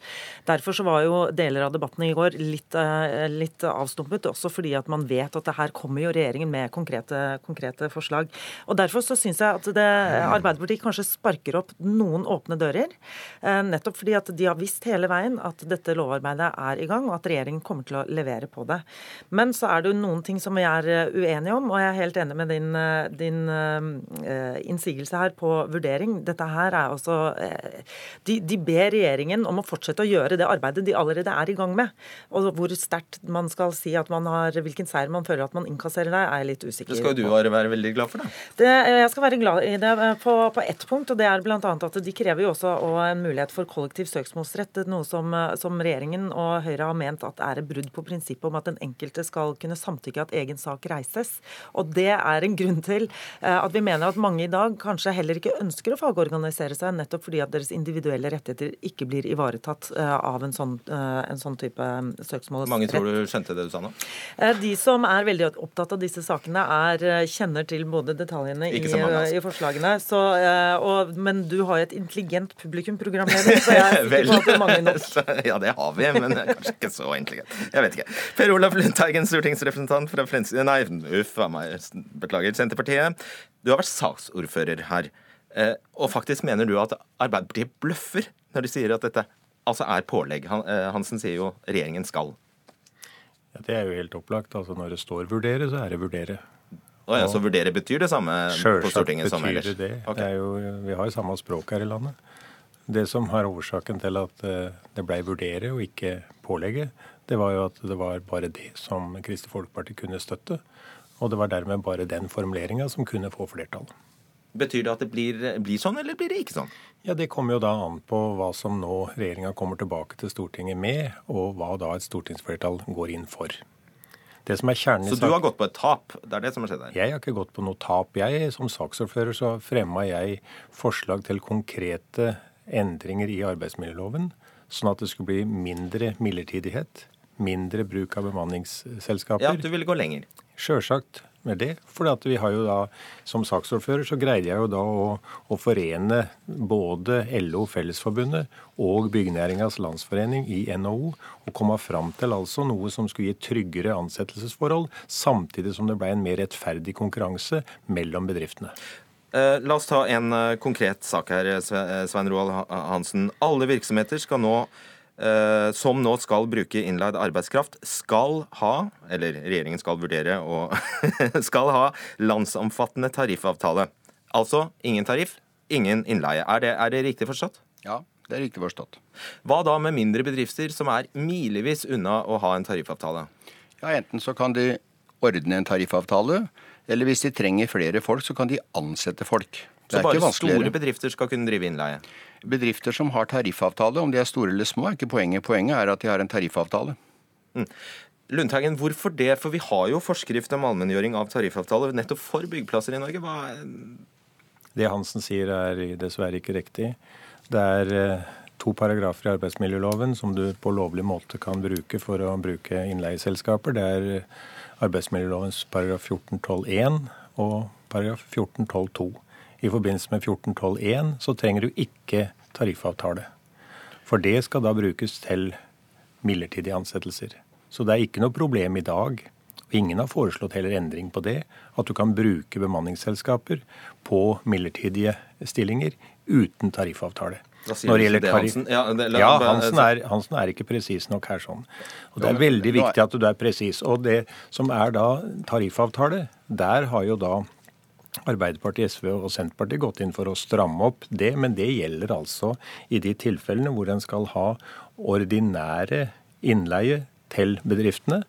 Derfor så var jo deler av debatten i går litt, eh, litt avstumpet, også fordi at man vet at det her kommer jo regjeringen med konkrete, konkrete forslag. Og Derfor så syns jeg at det, Arbeiderpartiet kanskje sparker opp noen åpne dører. Eh, nettopp fordi at de har visst hele veien at dette lovarbeidet er i gang, og at regjeringen kommer til å levere på det. Men så er det jo noen ting som vi er eh, uenige om, og jeg er helt enig med din, eh, din uh, innsigelse her på vurdering. Dette her er altså uh, de, de, ber regjeringen om å fortsette å gjøre det arbeidet de allerede er i gang med. Og hvor sterkt man skal si at man har, hvilken seier man føler at man innkasserer der, er jeg litt usikker på. Det skal du være, være veldig glad for, da. Det, jeg skal være glad i det på, på ett punkt, og det er bl.a. at de krever jo også en mulighet for kollektiv søksmålsrett, noe som, som regjeringen og Høyre har ment at er er brudd på prinsippet om at den enkelte skal kunne samtykke at egen sak reises. Og Det er en grunn til eh, at vi mener at mange i dag kanskje heller ikke ønsker å fagorganisere seg, nettopp fordi at deres individuelle rettigheter ikke blir ivaretatt eh, av en sånn, eh, en sånn type søksmålsrett. Mange tror du skjønte det du sa nå? De som er veldig opptatt av disse sakene, er, kjenner til både detaljene i, mange, altså. i, forslagene. Så, og, men du har jo et intelligent publikum, programleder, så jeg er sikker på at det er mange nok. ja, det har vi, men kanskje ikke så intelligent. Jeg vet ikke. Per Olaf Lundteigen, stortingsrepresentant fra Flensburg Nei, uff a meg. Beklager. Senterpartiet. Du har vært saksordfører her. Eh, og faktisk mener du at Arbeiderpartiet bløffer når de sier at dette altså er pålegg. Eh, Hansen sier jo regjeringen skal. Ja, Det er jo helt opplagt. Altså Når det står 'vurdere', så er det 'vurdere'. Og ja, Så vurdere betyr det samme på Stortinget som ellers? Sjølsagt betyr det. Okay. det er jo, vi har jo samme språk her i landet. Det som har årsaken til at eh, det ble vurdere og ikke pålegge, det var jo at det var bare det som Kristelig Folkeparti kunne støtte. Og det var dermed bare den formuleringa som kunne få flertall. Betyr det at det blir, blir, sånn, eller blir det ikke sånn? Ja, Det kommer jo da an på hva som nå regjeringa kommer tilbake til Stortinget med, og hva da et stortingsflertall går inn for. Det som er kjernen Så du har gått på et tap? Det er det som har skjedd her? Jeg har ikke gått på noe tap. Jeg, Som saksordfører så fremma jeg forslag til konkrete endringer i arbeidsmiljøloven, sånn at det skulle bli mindre midlertidighet, mindre bruk av bemanningsselskaper. Ja, Du ville gå lenger? Sjølsagt med det. For vi har jo da, som saksordfører så greide jeg jo da å, å forene både LO Fellesforbundet og Byggenæringas Landsforening i NHO og komme fram til altså noe som skulle gi tryggere ansettelsesforhold, samtidig som det ble en mer rettferdig konkurranse mellom bedriftene. Eh, la oss ta en eh, konkret sak her, Svein Roald Hansen. Alle virksomheter skal nå Eh, som nå skal bruke innleid arbeidskraft, skal ha, eller regjeringen skal vurdere å skal ha landsomfattende tariffavtale. Altså ingen tariff, ingen innleie. Er det, er det riktig forstått? Ja, det er riktig forstått. Hva da med mindre bedrifter som er milevis unna å ha en tariffavtale? Ja, Enten så kan de ordne en tariffavtale, eller hvis de trenger flere folk, så kan de ansette folk. Så bare store bedrifter skal kunne drive innleie? Bedrifter som har tariffavtale, om de er store eller små, er ikke poenget. Poenget er at de har en tariffavtale. Mm. Lundteigen, hvorfor det? For vi har jo forskrift om allmenngjøring av tariffavtaler nettopp for byggeplasser i Norge. Hva er det Hansen sier er dessverre ikke riktig. Det er eh, to paragrafer i arbeidsmiljøloven som du på lovlig måte kan bruke for å bruke innleieselskaper. Det er arbeidsmiljølovens paragraf 14-12 og paragraf 14-12 i forbindelse med 14.12.1 så trenger du ikke tariffavtale. For det skal da brukes til midlertidige ansettelser. Så det er ikke noe problem i dag, og ingen har foreslått heller endring på det, at du kan bruke bemanningsselskaper på midlertidige stillinger uten tariffavtale. Når det gjelder la, ja Hansen, er, Hansen, er, ikke presis nok her sånn. Og Det er veldig viktig at du er presis. Og det som er da tariffavtale, der har jo da Arbeiderpartiet, SV og Senterpartiet gått inn for å stramme opp det, men det gjelder altså i de tilfellene hvor en skal ha ordinære innleie til bedriftene.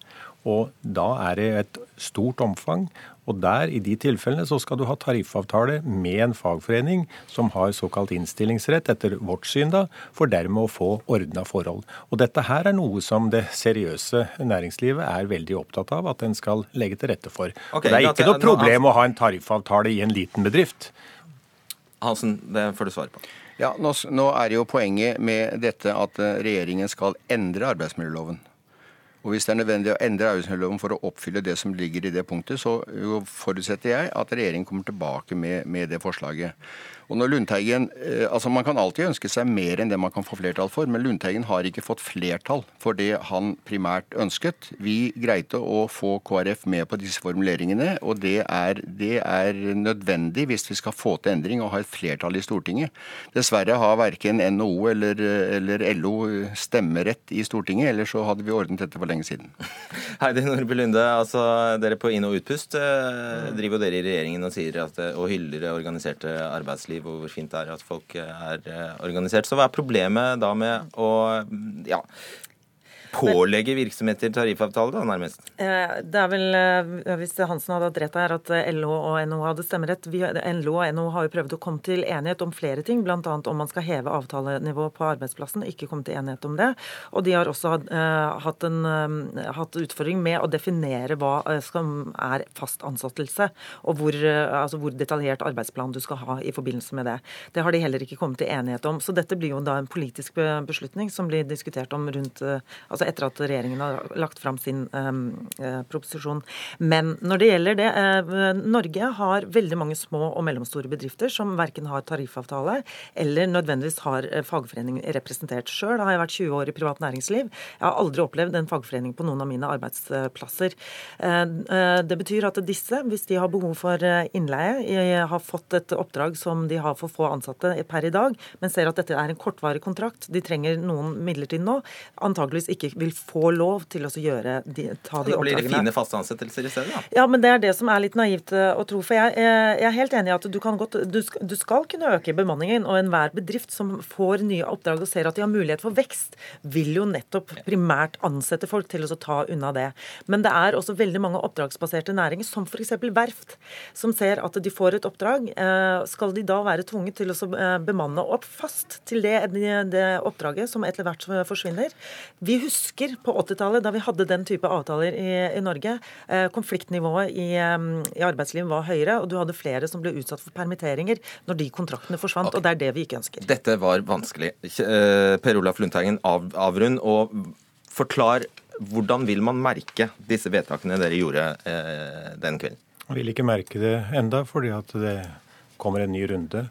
Og da er det et stort omfang. Og der, i de tilfellene, så skal du ha tariffavtale med en fagforening som har såkalt innstillingsrett, etter vårt syn, da, for dermed å få ordna forhold. Og dette her er noe som det seriøse næringslivet er veldig opptatt av at en skal legge til rette for. Okay, det er ikke noe problem å ha en tariffavtale i en liten bedrift. Hansen, det får du svare på. Ja, nå, nå er jo poenget med dette at eh, regjeringen skal endre arbeidsmiljøloven. Og Hvis det er nødvendig å endre arbeidsmiljøloven for å oppfylle det som ligger i det punktet, så forutsetter jeg at regjeringen kommer tilbake med, med det forslaget. Og når Lundteigen, eh, altså Man kan alltid ønske seg mer enn det man kan få flertall for, men Lundteigen har ikke fått flertall for det han primært ønsket. Vi greide å få KrF med på disse formuleringene, og det er, det er nødvendig hvis vi skal få til endring og ha et flertall i Stortinget. Dessverre har verken NHO eller, eller LO stemmerett i Stortinget, ellers så hadde vi ordnet dette for lenge siden. Heidi Nordby Lunde, altså dere på inn- og utpust eh, driver dere i regjeringen og sier at, og hyller organiserte arbeidsliv og hvor fint det er at folk er eh, organisert. Så hva er problemet da med å ja, pålegge virksomheter tariffavtale, da, nærmest? Eh, det er vel, eh, Hvis Hansen hadde hatt rett her, at LO og NHO hadde stemmerett. Vi, LO og NHO har jo prøvd å komme til enighet om flere ting, bl.a. om man skal heve avtalenivået på arbeidsplassen. Ikke kommet til enighet om det. Og de har også hatt en uh, hatt utfordring med å definere hva som er fast ansettelse, og hvor, altså hvor detaljert arbeidsplan du skal ha i forbindelse med det. Det har de heller ikke kommet til enighet om. Så dette blir jo da en politisk beslutning som blir diskutert om rundt altså altså etter at regjeringen har lagt fram sin eh, proposisjon. Men når det gjelder det, eh, Norge har veldig mange små og mellomstore bedrifter som verken har tariffavtale eller nødvendigvis har uh, fagforening representert. Sjøl har jeg vært 20 år i privat næringsliv. Jeg har aldri opplevd en fagforening på noen av mine arbeidsplasser. Uh, det betyr at disse, hvis de har behov for innleie, har fått et oppdrag som de har for få ansatte per i dag, men ser at dette er en kortvarig kontrakt, de trenger noen midlertidig nå, antageligvis ikke vil få lov til å gjøre de, ta de oppdragene. Da blir det fine faste ansettelser i stedet, da? Ja, men det er det som er litt naivt eh, å tro. For jeg, jeg er helt enig i at du, kan godt, du, du skal kunne øke bemanningen. Og enhver bedrift som får nye oppdrag og ser at de har mulighet for vekst, vil jo nettopp primært ansette folk til å ta unna det. Men det er også veldig mange oppdragsbaserte næringer, som f.eks. verft, som ser at de får et oppdrag. Eh, skal de da være tvunget til å eh, bemanne opp fast til det, det oppdraget som etter hvert forsvinner? Vi husker husker på 80-tallet, da vi hadde den type avtaler i, i Norge, eh, konfliktnivået i, i, arbeidslivet var høyere, og du hadde flere som ble utsatt for permitteringer når de kontraktene forsvant. Okay. Og det er det vi ikke ønsker. Dette var vanskelig. Eh, per Olaf Lundteigen, av, avrund og forklar hvordan vil man merke disse vedtakene dere gjorde eh, den kvelden? Jeg vil ikke merke det enda, fordi at det kommer en ny runde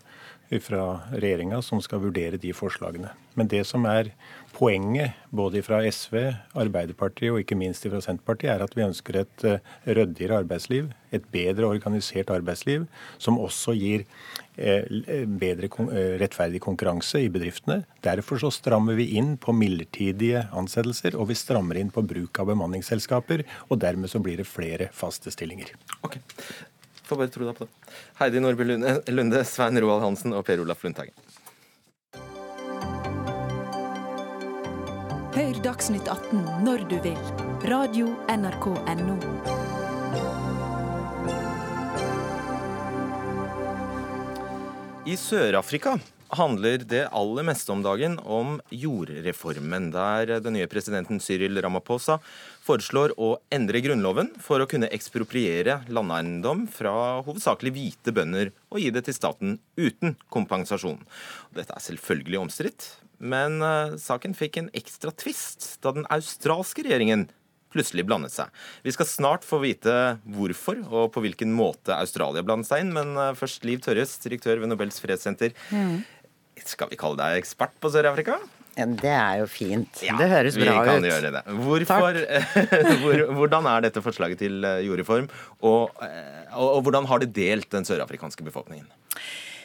fra regjeringa som skal vurdere de forslagene. Men det som er poenget både fra SV, Arbeiderpartiet og ikke minst fra Senterpartiet, er at vi ønsker et eh, ryddigere arbeidsliv, et bedre organisert arbeidsliv, som også gir eh, bedre eh, rettferdig konkurranse i bedriftene. Derfor så strammer vi inn på midlertidige ansettelser, og vi strammer inn på bruk av bemanningsselskaper. Og dermed så blir det flere faste stillinger. Okay. Får bare tro deg på det. Heidi Nordby Lunde, Svein Roald Hansen og Per Olaf Lundteigen. Hør Dagsnytt 18 når du vil. Radio NRK Radio.nrk.no. I Sør-Afrika handler det aller meste om dagen om jordreformen, der den nye presidenten Cyril Ramaphosa foreslår å endre grunnloven for å kunne ekspropriere landeiendom fra hovedsakelig hvite bønder og gi det til staten uten kompensasjon. Dette er selvfølgelig omstridt, men uh, saken fikk en ekstra tvist da den australske regjeringen plutselig blandet seg. Vi skal snart få vite hvorfor og på hvilken måte Australia blandet seg inn, men uh, først Liv Tørres, direktør ved Nobels fredssenter. Mm. Skal vi kalle deg ekspert på Sør-Afrika? Det er jo fint. Ja, det høres bra ut. Vi kan gjøre det. Hvorfor, hvor, hvordan er dette forslaget til eh, jordreform, og, og, og hvordan har det delt den sørafrikanske befolkningen?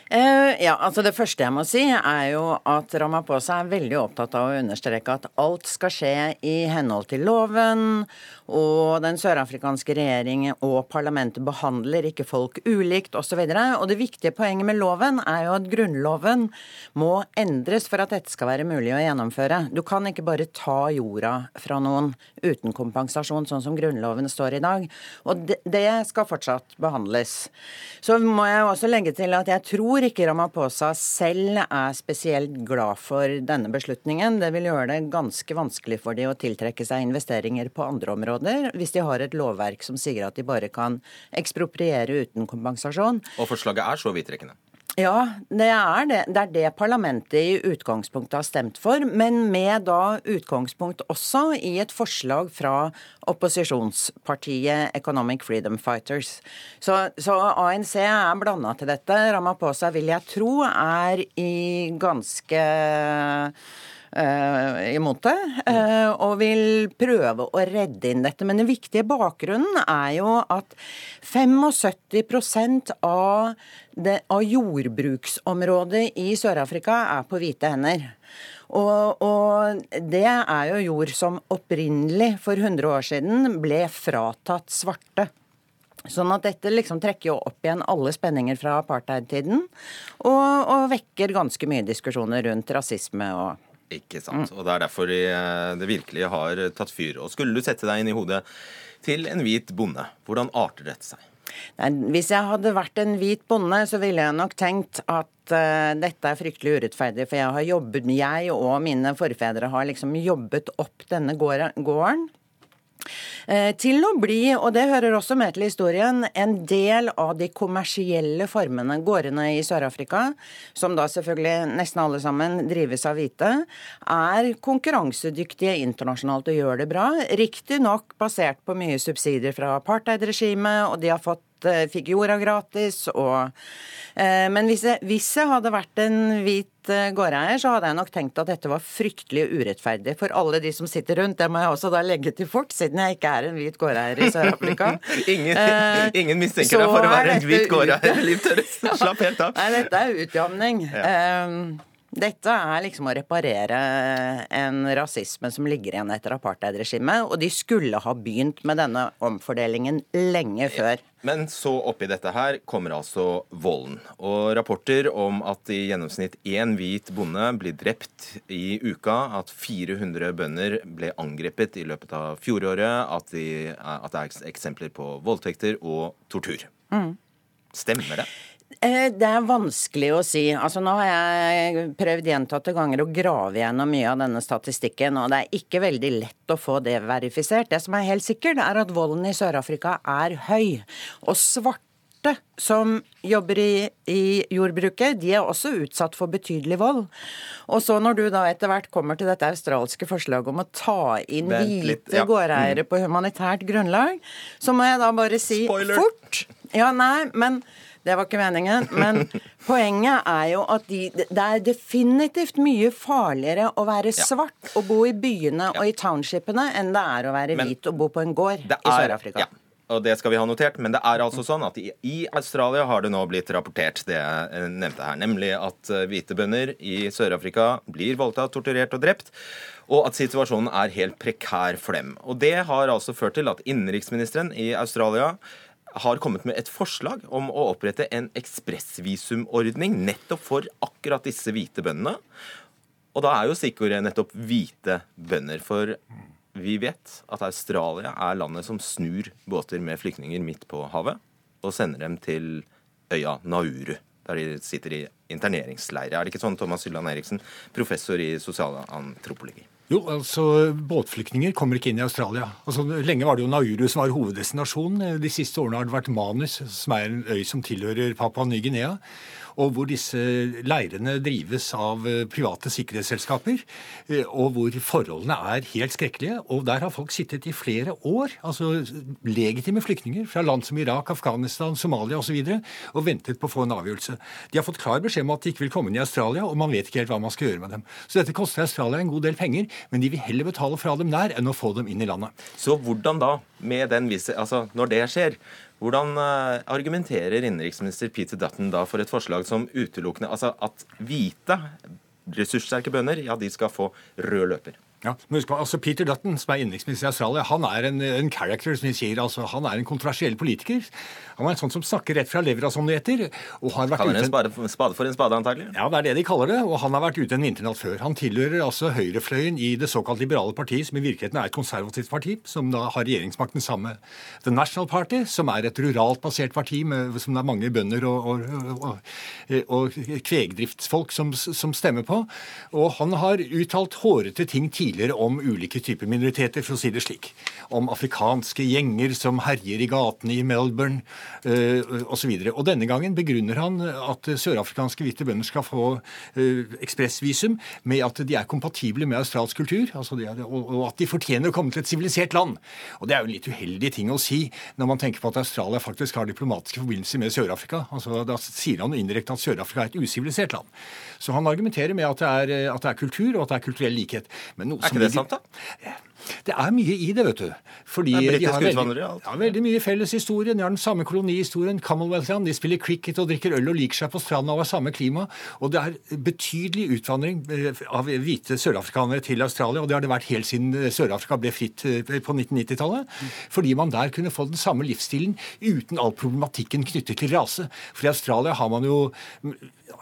Uh, ja, altså Det første jeg må si, er jo at Ramaphosa er veldig opptatt av å understreke at alt skal skje i henhold til loven, og den sørafrikanske regjeringen og parlamentet behandler ikke folk ulikt osv. Og, så og det viktige poenget med loven er jo at grunnloven må endres for at dette skal være mulig å gjennomføre. Du kan ikke bare ta jorda fra noen uten kompensasjon, sånn som grunnloven står i dag. Og det, det skal fortsatt behandles. Så må jeg også legge til at jeg tror tror ikke Ramaphosa selv er spesielt glad for denne beslutningen. Det vil gjøre det ganske vanskelig for de å tiltrekke seg investeringer på andre områder, hvis de har et lovverk som sier at de bare kan ekspropriere uten kompensasjon. Og forslaget er så vidtrekkende? Ja, det er det. Det er det parlamentet i utgangspunktet har stemt for, men med da utgangspunkt også i et forslag fra opposisjonspartiet Economic Freedom Fighters. Så, så ANC er blanda til dette. Ramaphosa vil jeg tro er i ganske imot det, uh, og vil prøve å redde inn dette. Men den viktige bakgrunnen er jo at 75 av, det, av jordbruksområdet i Sør-Afrika er på hvite hender. Og, og, det er jo jord som opprinnelig, for 100 år siden, ble fratatt svarte. Sånn at dette liksom trekker jo opp igjen alle spenninger fra apartheid-tiden, og, og, vekker ganske mye diskusjoner rundt rasisme og ikke sant. Og det er derfor eh, det virkelig har tatt fyr. Og skulle du sette deg inn i hodet til en hvit bonde, hvordan arter dette seg? Nei, hvis jeg hadde vært en hvit bonde, så ville jeg nok tenkt at uh, dette er fryktelig urettferdig. For jeg har jobbet, jeg og mine forfedre har liksom jobbet opp denne gården. Eh, til å bli, og det hører også med til historien, en del av de kommersielle formene. Gårdene i Sør-Afrika, som da selvfølgelig nesten alle sammen drives av hvite, er konkurransedyktige internasjonalt og gjør det bra. Riktignok basert på mye subsidier fra apartheidregimet, og de har fått Eh, jorda gratis. Og, eh, men hvis jeg, hvis jeg, hadde vært en hvit eh, gårdeier, så hadde jeg nok tenkt at dette var fryktelig urettferdig for alle de som sitter rundt. Det må jeg også da legge til fort, siden jeg ikke er en hvit gårdeier i Sør-Afrika. ingen, eh, ingen, mistenker deg for å være en hvit gårdeier, Liv Tørres. Slapp helt av. Nei, dette er utjamning. Ja. Dette er liksom å reparere en rasisme som ligger igjen etter apartheidregimet. Og de skulle ha begynt med denne omfordelingen lenge før. Men så oppi dette her kommer altså volden. Og rapporter om at i gjennomsnitt én hvit bonde blir drept i uka, at 400 bønder ble angrepet i løpet av fjoråret, at, de, at det er eksempler på voldtekter og tortur. Mm. Stemmer det? Eh, det er vanskelig å si. Altså, nå har jeg prøvd gjentatte ganger å grave gjennom mye av denne statistikken, og det er ikke veldig lett å få det verifisert. Det som er helt sikkert, er at volden i Sør-Afrika er høy. Og svarte som jobber i, i, jordbruket, de er også utsatt for betydelig vold. Og så når du da etter hvert kommer til dette australske forslaget om å ta inn hvite ja. gårdeiere mm. på humanitært grunnlag, så må jeg da bare si Spoiler. fort Ja, nei, men det var ikke meningen. Men poenget er jo at de, det er definitivt mye farligere å være svart og bo i byene og i townshipene enn det er å være hvit og bo på en gård i Sør-Afrika. Ja. Og det skal vi ha notert, men det er altså sånn at i, i Australia har det nå blitt rapportert det jeg nevnte her, nemlig at eh, hvite bønder i Sør-Afrika blir voldtatt, torturert og drept og at situasjonen er helt prekær for dem. Og Det har altså ført til at innenriksministeren i Australia har kommet med et forslag om å opprette en ekspressvisumordning nettopp for akkurat disse hvite bøndene. Og da er jo stikkordet nettopp hvite bønder. For vi vet at Australia er landet som snur båter med flyktninger midt på havet og sender dem til øya Nauru, der de sitter i interneringsleire. Er det ikke sånn, Thomas Hylland Eriksen, professor i sosialantropologi? Jo, altså Båtflyktninger kommer ikke inn i Australia. Altså, lenge var det jo Nauru som var hoveddestinasjonen. De siste årene har det vært Manus, som er en øy som tilhører Papua Ny-Guinea. Og hvor disse leirene drives av eh, private sikkerhetsselskaper. Eh, og hvor forholdene er helt skrekkelige. Og der har folk sittet i flere år, altså legitime flyktninger fra land som Irak, Afghanistan, Somalia osv., og, så videre, og ventet på å få en avgjørelse. De har fått klar beskjed om at de ikke vil komme inn i Australia, og man vet ikke helt hva man skal gjøre med dem. Så dette koster Australia en god del penger, men de vil heller betale fra dem der enn å få dem inn i landet. Så hvordan da, med den vise, altså når det skjer, hvordan eh, argumenterer innenriksminister Peter Dutton da for et forslag som utelukkende Altså at hvite, ressurssterke bønder, ja, de skal få rød løper? Ja, men husk altså Peter Dutton, som er innenriksminister i Australia, han er en, en character, som vi sier. altså Han er en kontroversiell politiker. Han er en sånn som snakker rett fra levra, som det heter. og har vært Kaller ute... en spade, spade for en spade, antagelig? Ja, det er det de kaller det. Og han har vært ute en vinternatt før. Han tilhører altså høyrefløyen i det såkalt liberale partiet, som i virkeligheten er et konservativt parti, som da har regjeringsmakten sammen med The National Party, som er et ruralt basert parti med, som det er mange bønder og, og, og, og kvegdriftsfolk som, som stemmer på. Og han har uttalt hårete ting tidligere om ulike typer minoriteter, for å si det slik. Om afrikanske gjenger som herjer i gatene i Melbourne uh, osv. Og, og denne gangen begrunner han at sørafrikanske hvite bønder skal få uh, ekspressvisum med at de er kompatible med australsk kultur, altså er, og, og, at de fortjener å komme til et sivilisert land. Og Det er jo en litt uheldig ting å si når man tenker på at Australia faktisk har diplomatiske forbindelser med Sør-Afrika. Altså, da sier han indirekte at Sør-Afrika er et usivilisert land. Så han argumenterer med at det, er, at det er kultur, og at det er kulturell likhet. Men er ikke det sant, da? Det er mye i det, vet du. Fordi det er de har i veldig, ja, veldig mye felles historie. De har den samme kolonihistorien. Commonwealth-land. De spiller cricket og drikker øl og liker seg på stranda og har samme klima. Og det er betydelig utvandring eh, av hvite sørafrikanere til Australia. Og det har det vært helt siden eh, Sør-Afrika ble fritt eh, på 1990-tallet. Fordi man der kunne få den samme livsstilen uten all problematikken knyttet til rase. For i Australia har man jo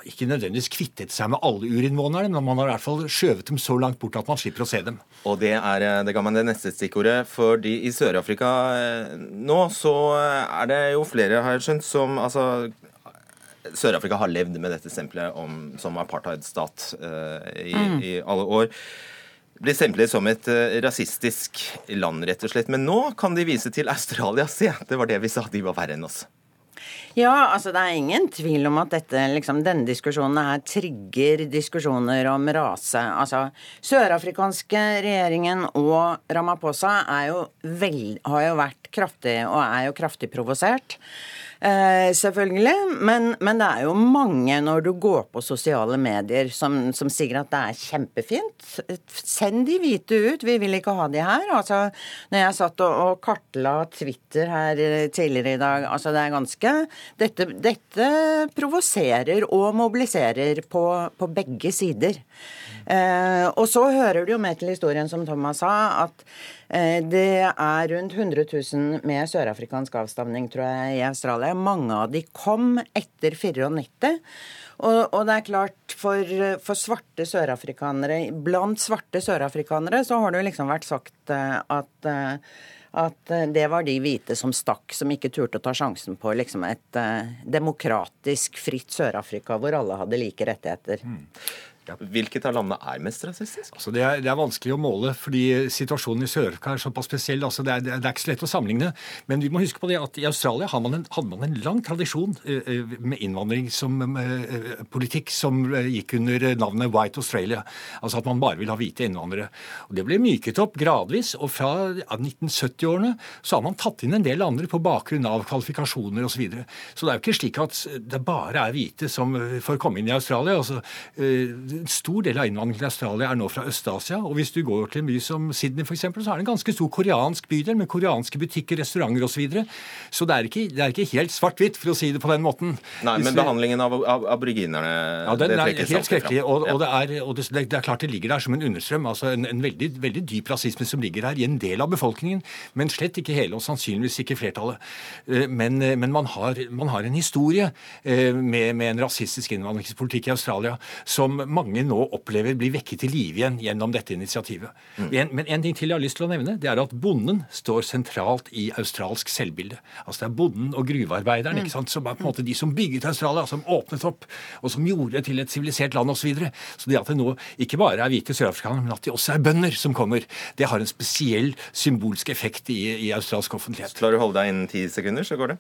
ikke nødvendigvis kvittet seg med alle urinnvånerne, men man har i hvert fall skjøvet dem så langt bort at man slipper å se dem. Og det, er, det ga meg det neste stikkordet. fordi i Sør-Afrika nå så er det jo flere, har jeg skjønt, som altså Sør-Afrika har levd med dette stempelet om, som apartheidstat uh, i, mm. i, alle år. Blir stemplet som et uh, rasistisk land, rett og slett. Men nå kan de vise til Australia. Se, det var det vi sa, de var verre enn oss. Ja, altså det er ingen tvil om at dette, liksom, denne diskusjonen her trigger diskusjoner om rase. Altså, Sørafrikanske regjeringen og Ramaphosa jo vel, har jo vært kraftig, og er jo kraftig provosert. Eh, selvfølgelig. Men, men, det er jo mange når du går på sosiale medier som, som, sier at det er kjempefint. Send de hvite ut, vi vil ikke ha de her. Altså, når jeg satt og, og kartla Twitter her tidligere i dag, altså det er ganske Dette, dette provoserer og mobiliserer på, på begge sider. Eh, og så hører det jo med til historien, som Thomas sa, at eh, det er rundt 100 000 med sørafrikansk avstamning, tror jeg, i Australia. Mange av de kom etter 94. Og, og det er klart, for, for svarte sørafrikanere, blant svarte sørafrikanere, så har det jo liksom vært sagt eh, at eh, at eh, det var de hvite som stakk, som ikke turte å ta sjansen på liksom et uh, demokratisk, fritt Sør-Afrika hvor alle hadde like rettigheter. Mm. Hvilket av landene er mest rasistisk? Altså det, er, det, er, vanskelig å måle, fordi situasjonen i Sør-Afrika er såpass spesiell. Altså det, er, det, er, ikke så lett å sammenligne. Men vi må huske på det at i Australia man en, hadde man en lang tradisjon eh, eh, med innvandring som eh, politikk som gikk under navnet White Australia. Altså at man bare ville ha hvite innvandrere. Og Det ble myket opp gradvis, og fra 1970-årene så har man tatt inn en del andre på bakgrunn av kvalifikasjoner osv. Så, videre. så det er jo ikke slik at det bare er hvite som får komme inn i Australia. altså en stor del av innvandringen til Australia er nå fra Øst-Asia. Og hvis du går til en by som Sydney f.eks., så er det en ganske stor koreansk bydel med koreanske butikker, restauranter osv. Så, videre. så det er, ikke, det er ikke helt svart-hvitt, for å si det på den måten. Nei, men behandlingen av, av aboriginerne Ja, den er helt skrekkelig. Og, og, det, er, og det, det, er, klart det ligger der som en understrøm. altså En, en veldig, veldig, dyp rasisme som ligger her i en del av befolkningen, men slett ikke hele, og sannsynligvis ikke flertallet. Eh, men, eh, men man, har, man, har, en historie eh, med, med en rasistisk innvandringspolitikk i Australia som mange nå opplever blir vekket til live igjen gjennom dette initiativet. Mm. En, men en ting til jeg har lyst til å nevne, det er at bonden står sentralt i australsk selvbilde. Altså Det er bonden og gruvearbeideren mm. ikke sant, som er på en måte de som bygget Australia, som åpnet opp, og som gjorde det til et sivilisert land osv. Så, videre. så det at det nå ikke bare er hvite sørafrikanere, men at de også er bønder som kommer, det har en spesiell symbolsk effekt i, i australsk offentlighet. Klarer du å holde deg innen ti sekunder, så går det.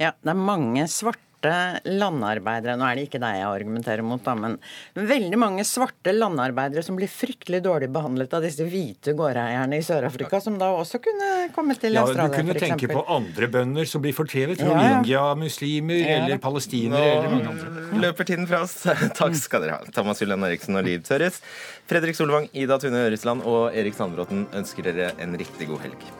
Ja, det er mange svarte svarte landarbeidere Nå er det ikke deg jeg argumenterer mot, da, men veldig mange svarte landarbeidere som blir fryktelig dårlig behandlet av disse hvite gårdeierne i Sør-Afrika, som da også kunne komme til ja, Australia, Du kunne for tenke på andre bønder som blir fortrevet. Ja, ja. Rohingya-muslimer Ja, eller palestinere eller mange andre. Løper tiden fra oss. Takk skal dere ha. Thomas Hylland Eriksen og Liv Tørres. Fredrik Solvang, Ida Tune Øresland og Erik Sandbråten ønsker dere en riktig god helg.